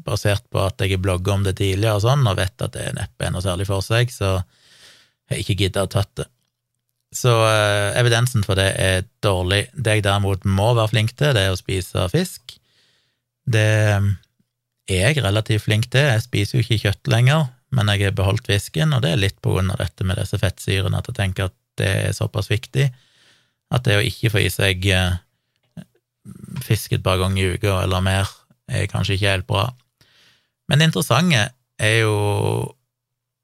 Speaker 1: basert på at jeg har blogga om det tidligere og sånn, og vet at det neppe er noe særlig for seg, så har jeg ikke gidda å tatt det. Så eh, evidensen for det er dårlig. Det jeg derimot må være flink til, det er å spise fisk. Det er jeg relativt flink til. Jeg spiser jo ikke kjøtt lenger, men jeg har beholdt fisken, og det er litt på grunn av dette med disse fettsyrene, at jeg tenker at det er såpass viktig at det å ikke få i seg eh, fisk et par ganger i uka eller mer er kanskje ikke helt bra. Men det interessante er jo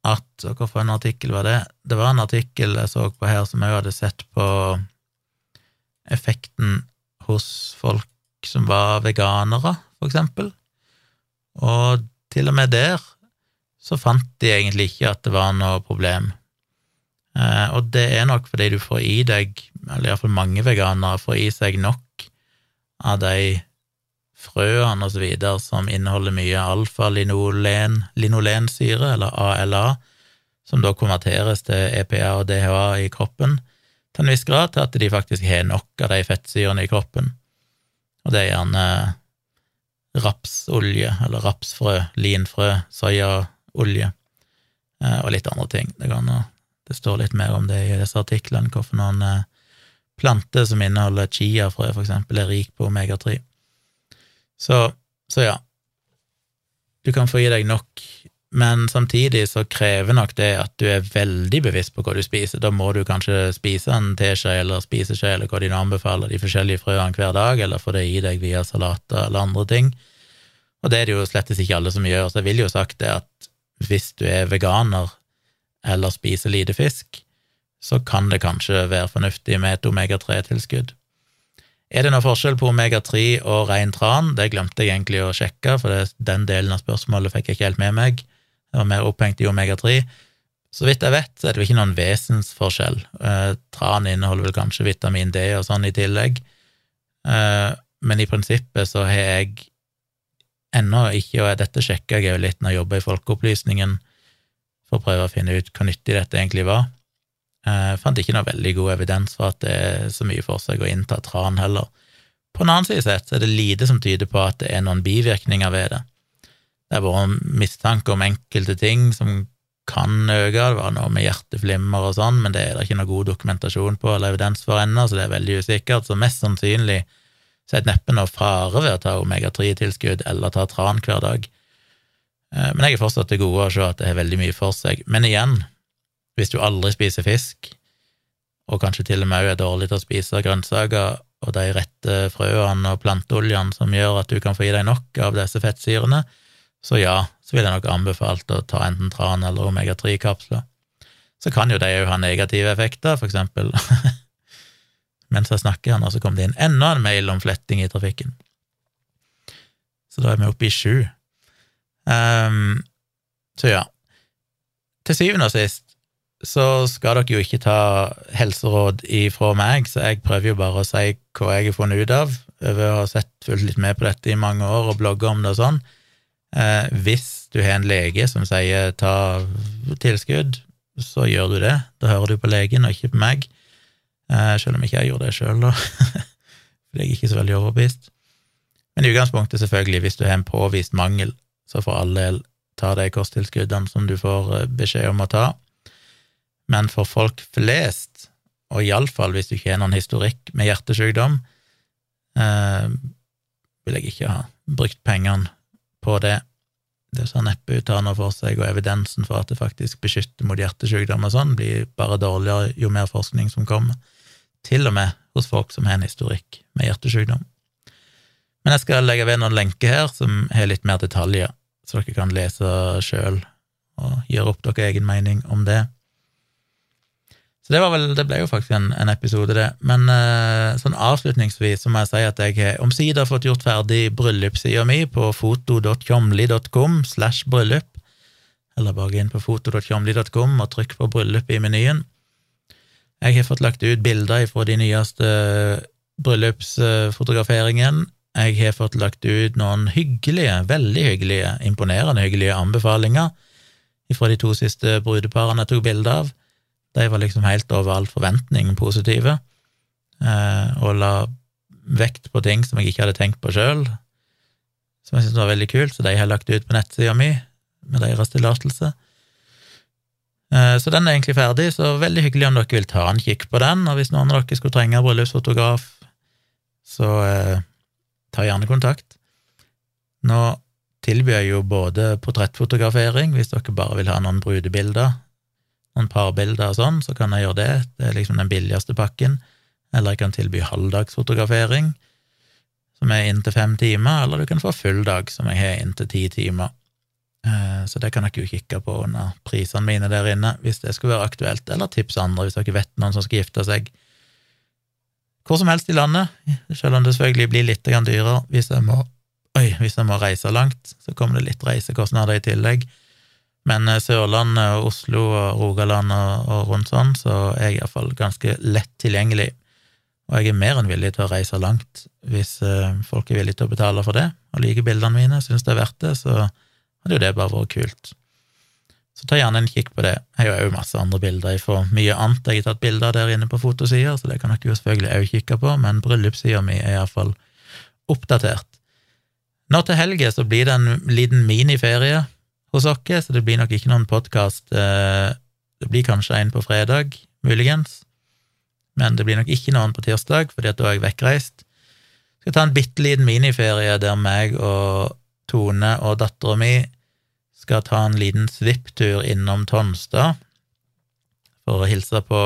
Speaker 1: at Hvorfor en artikkel var det? Det var en artikkel jeg så på her som jeg hadde sett på effekten hos folk som var veganere, for eksempel. Og til og med der så fant de egentlig ikke at det var noe problem. Eh, og det er nok fordi du får i deg, eller iallfall mange veganere får i seg nok av de frøene videre som inneholder mye alfa-linolen, linolensyre, eller ALA, som da konverteres til EPA og DHA i kroppen til en viss grad, til at de faktisk har nok av de fettsyrene i kroppen. Og det er gjerne rapsolje, eller rapsfrø, linfrø, soyaolje, eh, og litt andre ting. Det kan det står litt mer om det i disse artiklene, hvorfor noen eh, planter som inneholder chiafrø, for eksempel, er rik på omega-3. Så, så, ja, du kan få i deg nok, men samtidig så krever nok det at du er veldig bevisst på hva du spiser. Da må du kanskje spise en teskje eller spiseskje eller hva dine anbefaler, de forskjellige frøene hver dag, eller få det i deg via salater eller andre ting. Og det er det jo slettes ikke alle som gjør, så jeg vil jo sagt det at hvis du er veganer, eller spiser lite fisk, så kan det kanskje være fornuftig med et omega-3-tilskudd. Er det noe forskjell på omega-3 og rein tran? Det glemte jeg egentlig å sjekke, for den delen av spørsmålet fikk jeg ikke helt med meg. Jeg var mer opphengt i omega-3. Så vidt jeg vet, så er det jo ikke noen vesensforskjell. Eh, tran inneholder vel kanskje vitamin D og sånn i tillegg, eh, men i prinsippet så har jeg ennå ikke, og dette sjekka jeg jo litt når jeg jobba i Folkeopplysningen, for å prøve å finne ut hvor nyttig dette egentlig var. Jeg fant ikke noe veldig god evidens for at det er så mye for seg å innta tran heller. På en annen side sett er det lite som tyder på at det er noen bivirkninger ved det. Det har vært mistanke om enkelte ting som kan øke, det var noe med hjerteflimmer og sånn, men det er det ikke noe god dokumentasjon på eller evidens for ennå, så det er veldig usikkert. Så mest sannsynlig Så jeg neppe noe fare ved å ta omega-3-tilskudd eller ta tran hver dag. Eh, men jeg er fortsatt til gode å se at det har veldig mye for seg. Men igjen, hvis du aldri spiser fisk, og kanskje til og med er dårlig til å spise grønnsaker og de rette frøene og planteoljene som gjør at du kan få i deg nok av disse fettsyrene, så ja, så ville jeg nok anbefalt å ta enten tran eller omega-3-kapsler. Så kan jo de òg ha negative effekter, for eksempel [laughs] mens jeg snakker, og så kom det inn enda en mail om fletting i trafikken. Så da er vi oppe i sju. Um, så ja. Til syvende og sist så skal dere jo ikke ta helseråd ifra meg, så jeg prøver jo bare å si hva jeg har funnet ut av, over å ha sett fulgt litt med på dette i mange år og blogga om det og sånn. Eh, hvis du har en lege som sier ta tilskudd, så gjør du det. Da hører du på legen og ikke på meg. Eh, selv om ikke jeg gjorde det sjøl, da. [laughs] For jeg er ikke så veldig overbevist. Men i utgangspunktet, selvfølgelig, hvis du har en påvist mangel, så for all del ta de kosttilskuddene som du får eh, beskjed om å ta. Men for folk flest, og iallfall hvis du ikke har noen historikk med hjertesykdom, eh, vil jeg ikke ha brukt pengene på det. Det ser neppe ut til å ha noe for seg, og evidensen for at det faktisk beskytter mot hjertesykdom og sånn, blir bare dårligere jo mer forskning som kommer til og med hos folk som har en historikk med hjertesykdom. Men jeg skal legge ved noen lenker her som har litt mer detaljer, så dere kan lese sjøl og gjøre opp deres egen mening om det. Så det vel, det ble jo faktisk en, en episode, det. Men uh, sånn avslutningsvis så må jeg si at jeg har omsider fått gjort ferdig bryllupssida mi på foto.tjomli.com slash bryllup. Eller bare inn på foto.tjomli.com og trykk på bryllup i menyen. Jeg har fått lagt ut bilder fra de nyeste bryllupsfotograferingen. Jeg har fått lagt ut noen hyggelige, veldig hyggelige, imponerende hyggelige anbefalinger fra de to siste brudeparene jeg tok bilde av. De var liksom helt over all forventning positive, eh, og la vekt på ting som jeg ikke hadde tenkt på sjøl, som jeg syntes var veldig kult, så de har lagt ut på nettsida mi med deres tillatelse. Eh, så den er egentlig ferdig, så veldig hyggelig om dere vil ta en kikk på den. Og hvis noen av dere skulle trenge bryllupsfotograf, så eh, ta gjerne kontakt. Nå tilbyr jeg jo både portrettfotografering, hvis dere bare vil ha noen brudebilder, noen parbilder og sånn, så kan jeg gjøre det. Det er liksom den billigste pakken. Eller jeg kan tilby halvdagsfotografering, som er inntil fem timer, eller du kan få full dag, som jeg har inntil ti timer. Eh, så det kan dere jo kikke på under prisene mine der inne, hvis det skulle være aktuelt, eller tipse andre hvis dere vet noen som skal gifte seg. Hvor som helst i landet, selv om det selvfølgelig blir litt dyrere hvis jeg må, oi, hvis jeg må reise langt, så kommer det litt reisekostnader i tillegg. Men eh, Sørlandet, Oslo og Rogaland og, og rundt sånn, så er jeg iallfall ganske lett tilgjengelig. Og jeg er mer enn villig til å reise langt hvis uh, folk er villige til å betale for det, og liker bildene mine, syns det er verdt det, så hadde jo det bare vært kult. Så ta gjerne en kikk på det. Jeg har jo masse andre bilder Jeg får mye annet jeg har tatt bilder der inne på fotosida, så det kan dere jo selvfølgelig òg kikke på, men bryllupssida mi er iallfall oppdatert. Nå til helga så blir det en liten miniferie hos oss, så det blir nok ikke noen podkast. Eh, det blir kanskje en på fredag, muligens, men det blir nok ikke noen på tirsdag, fordi at da er jeg vekkreist. Skal ta en bitte liten miniferie der meg og Tone og dattera mi skal ta en liten svipptur innom Tonstad for å hilse på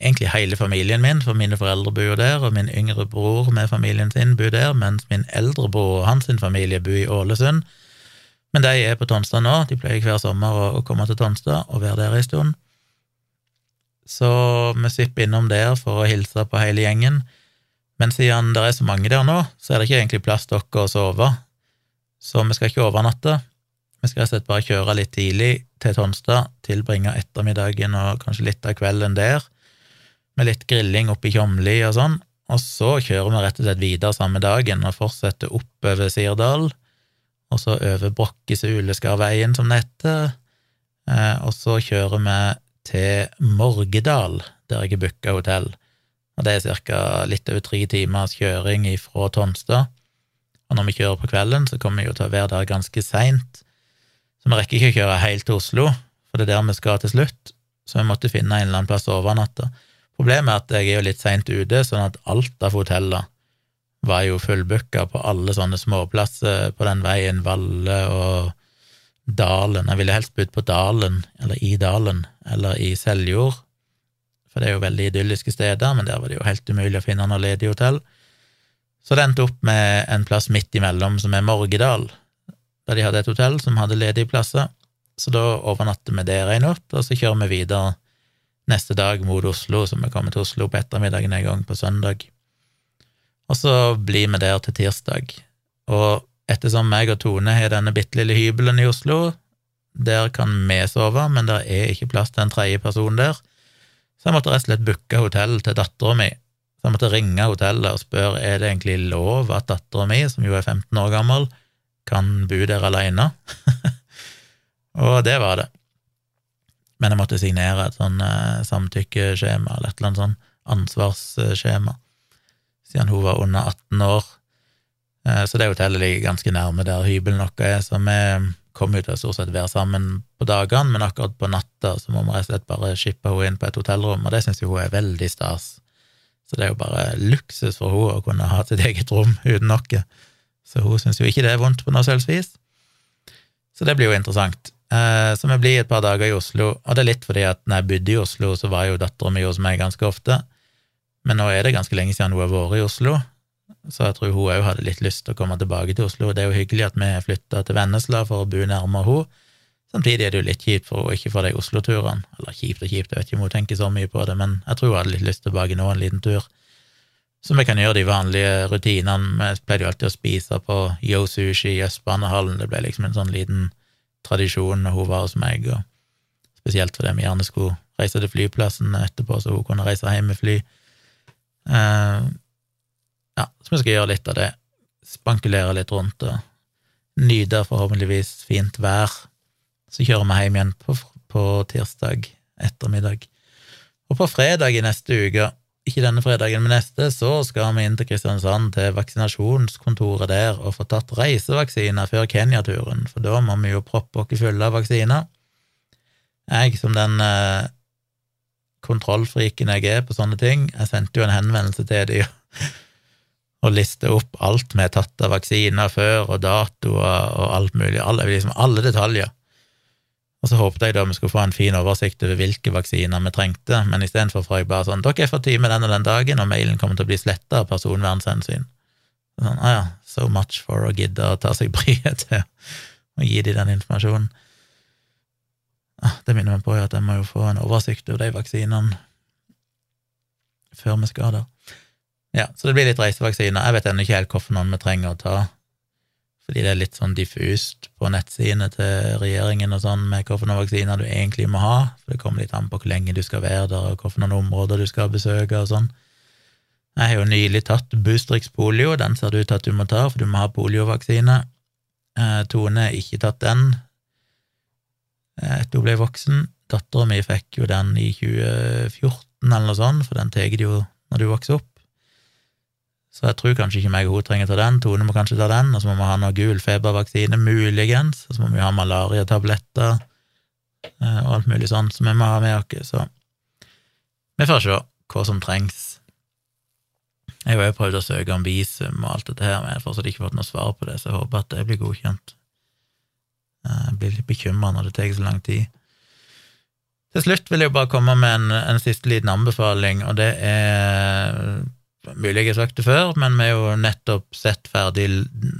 Speaker 1: egentlig hele familien min, for mine foreldre bor der, og min yngre bror med familien sin bor der, mens min eldre bror og hans familie bor i Ålesund. Men de er på Tonstad nå, de pleier hver sommer å, komme til Tonstad og være der en stund. Så vi svipper innom der for å hilse på hele gjengen, men siden det er så mange der nå, så er det ikke egentlig plass til dere å sove, så vi skal ikke overnatte. Vi skal rett og slett bare kjøre litt tidlig til Tonstad, tilbringe ettermiddagen og kanskje litt av kvelden der, med litt grilling oppe i Tjomli og sånn, og så kjører vi rett og slett videre samme dagen og fortsetter oppover Sirdal, og så over Brokkesuleskarveien, som det heter, eh, og så kjører vi til Morgedal, der jeg har booka hotell, og det er ca. litt over tre timers kjøring ifra Tonstad. Og når vi kjører på kvelden, så kommer vi jo til å være der ganske seint, så vi rekker ikke å kjøre helt til Oslo, for det er der vi skal til slutt, så vi måtte finne en eller annen plass å overnatte. Problemet er at jeg er jo litt seint ute, sånn at alt av hoteller var jo fullbooka på alle sånne småplasser på den veien, Valle og Dalen. Jeg ville helst bodd på Dalen, eller i Dalen, eller i Seljord, for det er jo veldig idylliske steder, men der var det jo helt umulig å finne noe ledig hotell. Så det endte opp med en plass midt imellom, som er Morgedal, der de hadde et hotell som hadde ledige plasser. Så da overnatter vi der en natt, og så kjører vi videre neste dag mot Oslo, så vi kommer til Oslo på ettermiddagen en gang på søndag. Og så blir vi der til tirsdag. Og ettersom meg og Tone har denne bitte lille hybelen i Oslo, der kan vi sove, men det er ikke plass til en tredje person der, så jeg måtte rett og slett booke hotell til dattera mi. Så jeg måtte ringe hotellet og spørre er det egentlig lov at dattera mi, som jo er 15 år gammel, kan bo der alene. [laughs] og det var det. Men jeg måtte signere et sånn eh, samtykkeskjema eller et eller annet sånn ansvarsskjema siden hun var under 18 år. Eh, så det hotellet ligger ganske nærme der hybelen vår er, så vi kommer jo til å stort sett være sammen på dagene, men akkurat på natta så må vi rett og slett bare shippe henne inn på et hotellrom, og det syns jo hun er veldig stas. Så det er jo bare luksus for henne å kunne ha sitt eget rom uten noe. Så hun syns jo ikke det er vondt på noe selvs vis. Så det blir jo interessant. Eh, så vi blir et par dager i Oslo, og det er litt fordi at når jeg bodde i Oslo, så var jo dattera mi hos meg ganske ofte. Men nå er det ganske lenge siden hun har vært i Oslo, så jeg tror hun òg hadde litt lyst til å komme tilbake til Oslo. Det er jo hyggelig at vi flytta til Vennesla for å bo nærmere henne. Samtidig er det jo litt kjipt for henne ikke få de Oslo-turene. Eller kjipt og kjipt, jeg vet ikke om hun tenker så mye på det, men jeg tror hun hadde litt lyst tilbake nå, en liten tur. Så vi kan gjøre de vanlige rutinene. Vi pleide jo alltid å spise på Yo Sushi i Østbanehallen. Det ble liksom en sånn liten tradisjon når hun var hos meg, og spesielt fordi vi gjerne skulle reise til flyplassen etterpå, så hun kunne reise hjem med fly. Uh, ja, så vi skal gjøre litt av det. Spankulere litt rundt og nyte forhåpentligvis fint vær. Så kjører vi hjem igjen på, på tirsdag ettermiddag. Og på fredag i neste uke, ikke denne fredagen, men neste, så skal vi inn til Kristiansand, til vaksinasjonskontoret der, og få tatt reisevaksiner før Kenya-turen, for da må vi jo proppe oss fulle av vaksiner. Jeg, som den eh, kontrollfriken jeg er på sånne ting, jeg sendte jo en henvendelse til dem [laughs] og liste opp alt vi har tatt av vaksiner før, og datoer og alt mulig, alle, liksom, alle detaljer. Og så håpet jeg da vi skulle få en fin oversikt over hvilke vaksiner vi trengte, men istedenfor får jeg bare sånn 'Dere er for time den og den dagen, og mailen kommer til å bli sletta av personvernhensyn'. Sånn, ah ja, so much for å gidde å ta seg [laughs] bryet til å gi dem den informasjonen. Ah, det minner meg på at jeg må jo få en oversikt over de vaksinene før vi skal der. Ja, så det blir litt reisevaksiner. Jeg vet ennå ikke helt hvorfor noen vi trenger å ta, fordi det er litt sånn diffust på nettsidene til regjeringen og sånn med hvilke vaksiner du egentlig må ha, for det kommer litt an på hvor lenge du skal være der, og hvilke områder du skal besøke og sånn. Jeg har jo nylig tatt Boostrix polio, den ser det ut til at du må ta, for du må ha poliovaksine. Eh, Tone har ikke tatt den etter hun ble voksen. Dattera mi fikk jo den i 2014 eller noe sånt, for den tar de jo når du vokser opp. Så jeg tror kanskje ikke meg og hun trenger ta den. Tone må kanskje ta den, og så må vi ha noe gul febervaksine, muligens, og så må vi ha malariatabletter eh, og alt mulig sånt som vi må ha med oss, så vi får se hva som trengs. Jeg har jo prøvd å søke om visum og alt dette her, men jeg har fortsatt ikke fått noe svar på det, så jeg håper at det blir godkjent. Eh, jeg blir litt bekymra når det tar så lang tid. Til slutt vil jeg bare komme med en, en siste liten anbefaling, og det er Mulig jeg har sagt det før, men vi har jo nettopp sett ferdig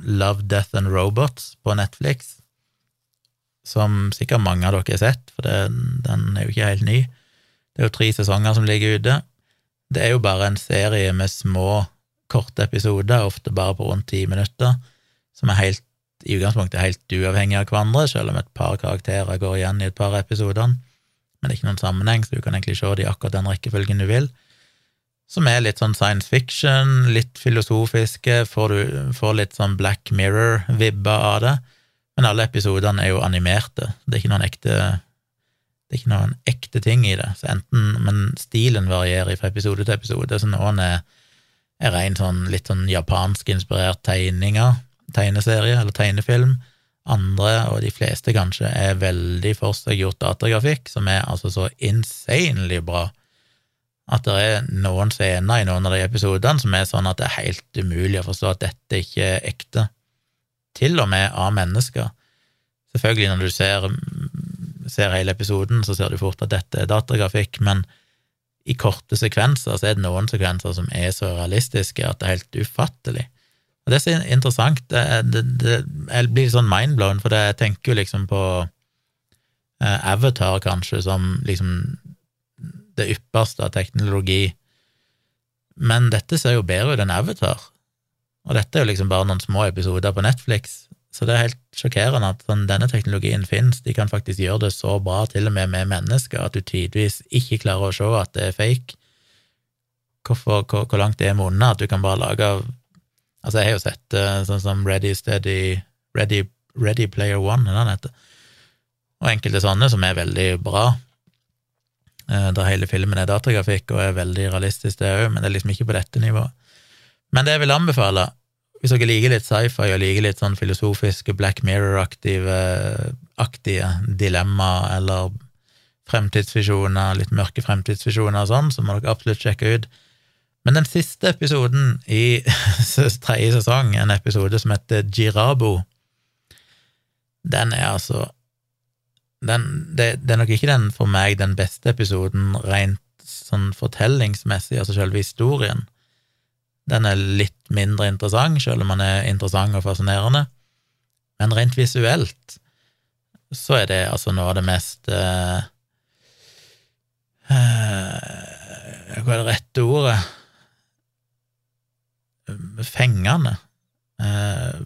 Speaker 1: Love, Death and Robots på Netflix, som sikkert mange av dere har sett, for det, den er jo ikke helt ny. Det er jo tre sesonger som ligger ute. Det er jo bare en serie med små, korte episoder, ofte bare på rundt ti minutter, som er helt, i utgangspunktet helt uavhengig av hverandre, selv om et par karakterer går igjen i et par episoder. Men det er ikke noen sammenheng, så du kan egentlig se det i akkurat den rekkefølgen du vil som er litt sånn science fiction, litt filosofiske, får, du, får litt sånn Black Mirror-vibber av det, men alle episodene er jo animerte. Det er ikke noen ekte det er ikke noen ekte ting i det, så enten, men stilen varierer fra episode til episode, så noen er, er ren sånn litt sånn japansk inspirert tegninger, tegneserie eller tegnefilm, andre, og de fleste kanskje, er veldig forseggjort datagrafikk, som er altså så insanely bra At det er noen scener i noen av de episodene som er sånn at det er helt umulig å forstå at dette ikke er ekte. Til og med av mennesker. Selvfølgelig, når du ser, ser hele episoden, så ser du fort at dette er datagrafikk, men i korte sekvenser så er det noen sekvenser som er så realistiske at det er helt ufattelig. Og det er så interessant. Det, det, det, jeg blir sånn mindblown, for jeg tenker jo liksom på eh, Avatar, kanskje, som liksom det ypperste av teknologi. Men dette ser jo bedre ut enn Avatar, og dette er jo liksom bare noen små episoder på Netflix, så det er helt sjokkerende at sånn, denne teknologien finnes. De kan faktisk gjøre det så bra, til og med med mennesker, at du tidvis ikke klarer å se at det er fake. Hvorfor, hvor, hvor langt det er med unna at du kan bare lage Altså, jeg har jo sett uh, sånn som Ready Steady Ready, Ready Player One, eller hva heter, og enkelte sånne som er veldig bra, Eh, der hele filmen er datagrafikk og er veldig realistisk, det òg, men det er liksom ikke på dette nivået. Men det jeg vil anbefale, hvis dere liker litt sci-fi og liker litt sånn filosofiske Black Mirror-aktige dilemma eller fremtidsvisjoner, litt mørke fremtidsvisjoner og sånn, så må dere absolutt sjekke ut. Men den siste episoden i [laughs] tredje sesong, en episode som heter Girabo, den er altså den, det, det, er nok ikke den for meg den beste episoden rent sånn fortellingsmessig, altså selve historien. Den er litt mindre interessant, selv om den er interessant og fascinerende. Men rent visuelt så er det altså noe av det mest uh, uh, Hva er det rette ordet? Fengende. eh,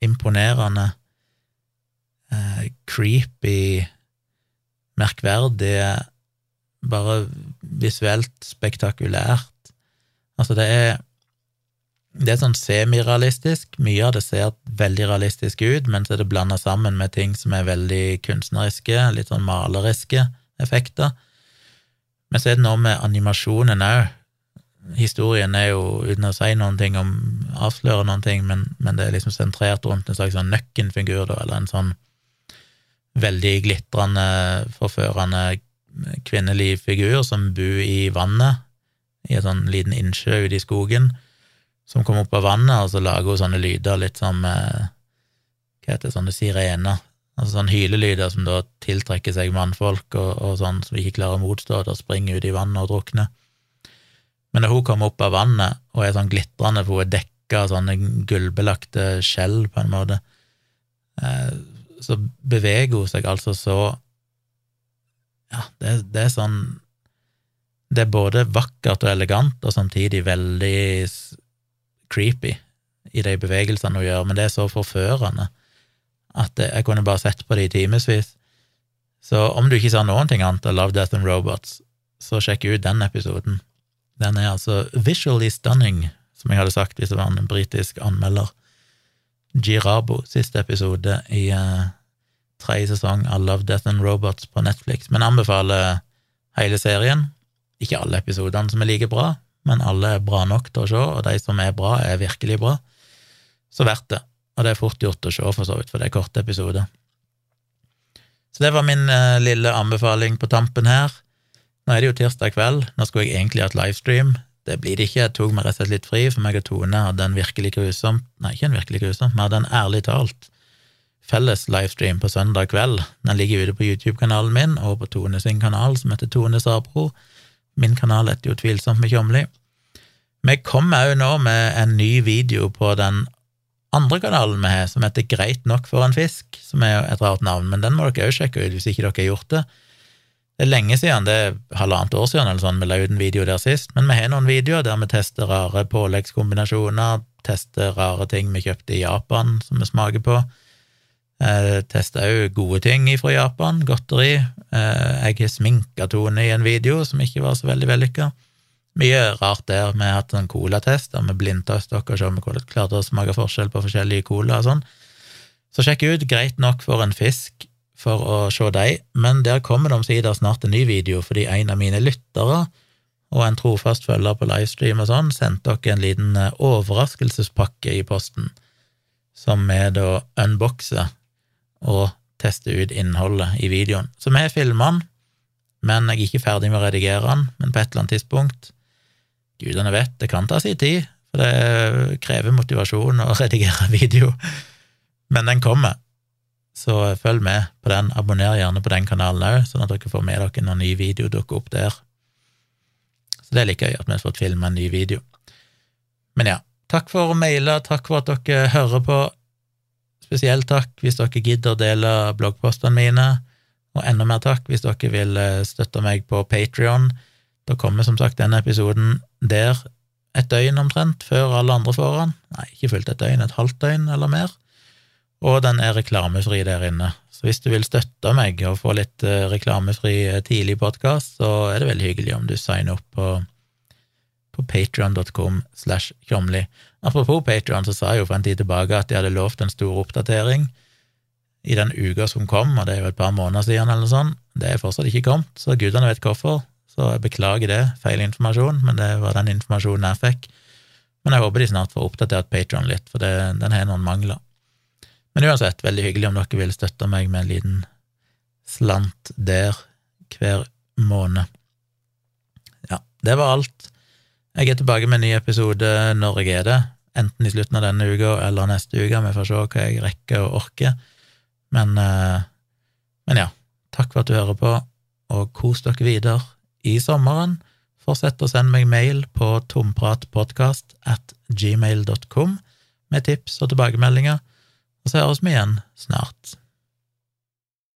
Speaker 1: imponerende eh, creepy, merkverdige, bare visuelt spektakulært. Altså, det er det er sånn semirealistisk. Mye av det ser veldig realistisk ut, men så er det blanda sammen med ting som er veldig kunstneriske, litt sånn maleriske effekter. Men så er det noe med animasjonen òg. Historien er jo, uten å si noen ting om avsløre noen ting, men, men, det er liksom sentrert rundt en slags sånn nøkkenfigur, da, eller en sånn veldig glitrende, forførende kvinnelig figur som bor i vannet, i en sånn liten innsjø ute i skogen, som kommer opp av vannet, og så lager hun sånne lyder litt som eh, Hva heter det, sånne sirener? Altså sånne hylelyder som da tiltrekker seg mannfolk og, og sånn som ikke klarer å motstå og springer ut i vannet og drukner. Men når hun kommer opp av vannet og er sånn glitrende, for hun er dekka av sånne gullbelagte skjell, på en måte, eh, så beveger hun seg altså så Ja, det, det, er sånn Det er både vakkert og elegant, og samtidig veldig creepy i de bevegelsene hun gjør, men det er så forførende at jeg kunne bare sett på det i timevis. Så om du ikke sa noen ting annet av Love, Death and Robots, så sjekk ut den episoden. Den er altså visually stunning, som jeg hadde sagt hvis det var en britisk anmelder. Girabo, siste episode i uh, tredje sesong av Love, Death and Robots på Netflix, men anbefaler hele serien. Ikke alle episodene som er like bra, men alle er bra nok til å se, og de som er bra, er virkelig bra. Så verdt det. Og det er fort gjort å se, for så vidt, for det er korte episoder. Så det var min uh, lille anbefaling på tampen her. Nå er det jo tirsdag kveld, nå skulle jeg egentlig hatt livestream, det blir det ikke. Jeg tok meg rett og slett litt fri, for meg og Tone hadde en virkelig grusom Nei, ikke en virkelig grusom, vi hadde en ærlig talt felles livestream på søndag kveld. Den ligger ute på YouTube-kanalen min og på Tone sin kanal, som heter Tone Sabro. Min kanal heter jo Tvilsomt med Tjomli. Vi kommer òg nå med en ny video på den andre kanalen vi har, som heter Greit nok for en fisk, som er et rart navn, men den må dere òg sjekke ut hvis ikke dere har gjort det. Det er lenge siden, det er halvannet år siden eller sånn, vi la ut en video der sist, men vi har noen videoer der vi tester rare påleggskombinasjoner, tester rare ting vi kjøpte i Japan som vi smaker på. Eh, tester òg gode ting fra Japan, godteri. Eh, jeg har sminka Tone i en video som ikke var så veldig vellykka. Mye rart der. Vi har hatt en colatest der vi blindtester dere og ser om vi klarte å smake forskjell på forskjellige cola og sånn. Så sjekk ut Greit nok for en fisk for å se dem, men der kommer det omsider snart en ny video, fordi en av mine lyttere og en trofast følger på livestream og sånn sendte dere en liten eh, overraskelsespakke i posten, som vi da unboxer og tester ut innholdet i videoen. Så vi filmer den men jeg er ikke ferdig med å redigere den, men på et eller annet tidspunkt Gudene vet, det kan ta sin tid, for det krever motivasjon å [laughs] redigere video, men den kommer. Så følg med på den, abonner gjerne på den kanalen òg, sånn at dere får med dere når ny video dukker opp der. Så det er like gøy at vi har fått filma en ny video. Men ja, takk for mailer, takk for at dere hører på. Spesielt takk hvis dere gidder å dele bloggpostene mine, og enda mer takk hvis dere vil eh, støtte meg på Patrion. Da kommer som sagt denne episoden der et døgn omtrent før alle andre får den. Nei, ikke fullt et døgn, et halvt døgn eller mer. Og den er reklamefri der inne. Så hvis du vil støtte meg og få litt eh, reklamefri eh, tidlig podkast, så er det veldig hyggelig om du signer opp på, på patrion.com slash tjomli. Apropos Patrion, så sa jeg jo for en tid tilbake at de hadde lovt en stor oppdatering i den uka som kom, og det er jo et par måneder siden eller noe sånt. Det er fortsatt ikke kommet, så gudene vet hvorfor. Så jeg beklager det, feil informasjon, men det var den informasjonen jeg fikk. Men jeg håper de snart får oppdatert Patron litt, for det, den har noen mangler. Men uansett, veldig hyggelig om dere vil støtte meg med en liten slant der hver måned. Ja, det var alt. Jeg er tilbake med en ny episode når jeg er det, enten i slutten av denne uka eller neste uke. Vi får se hva jeg rekker og orker. Men, eh, men ja, takk for at du hører på, og kos dere videre i sommeren. Fortsett å sende meg mail på tompratpodkast at gmail.com med tips og tilbakemeldinger, og så høres vi igjen snart.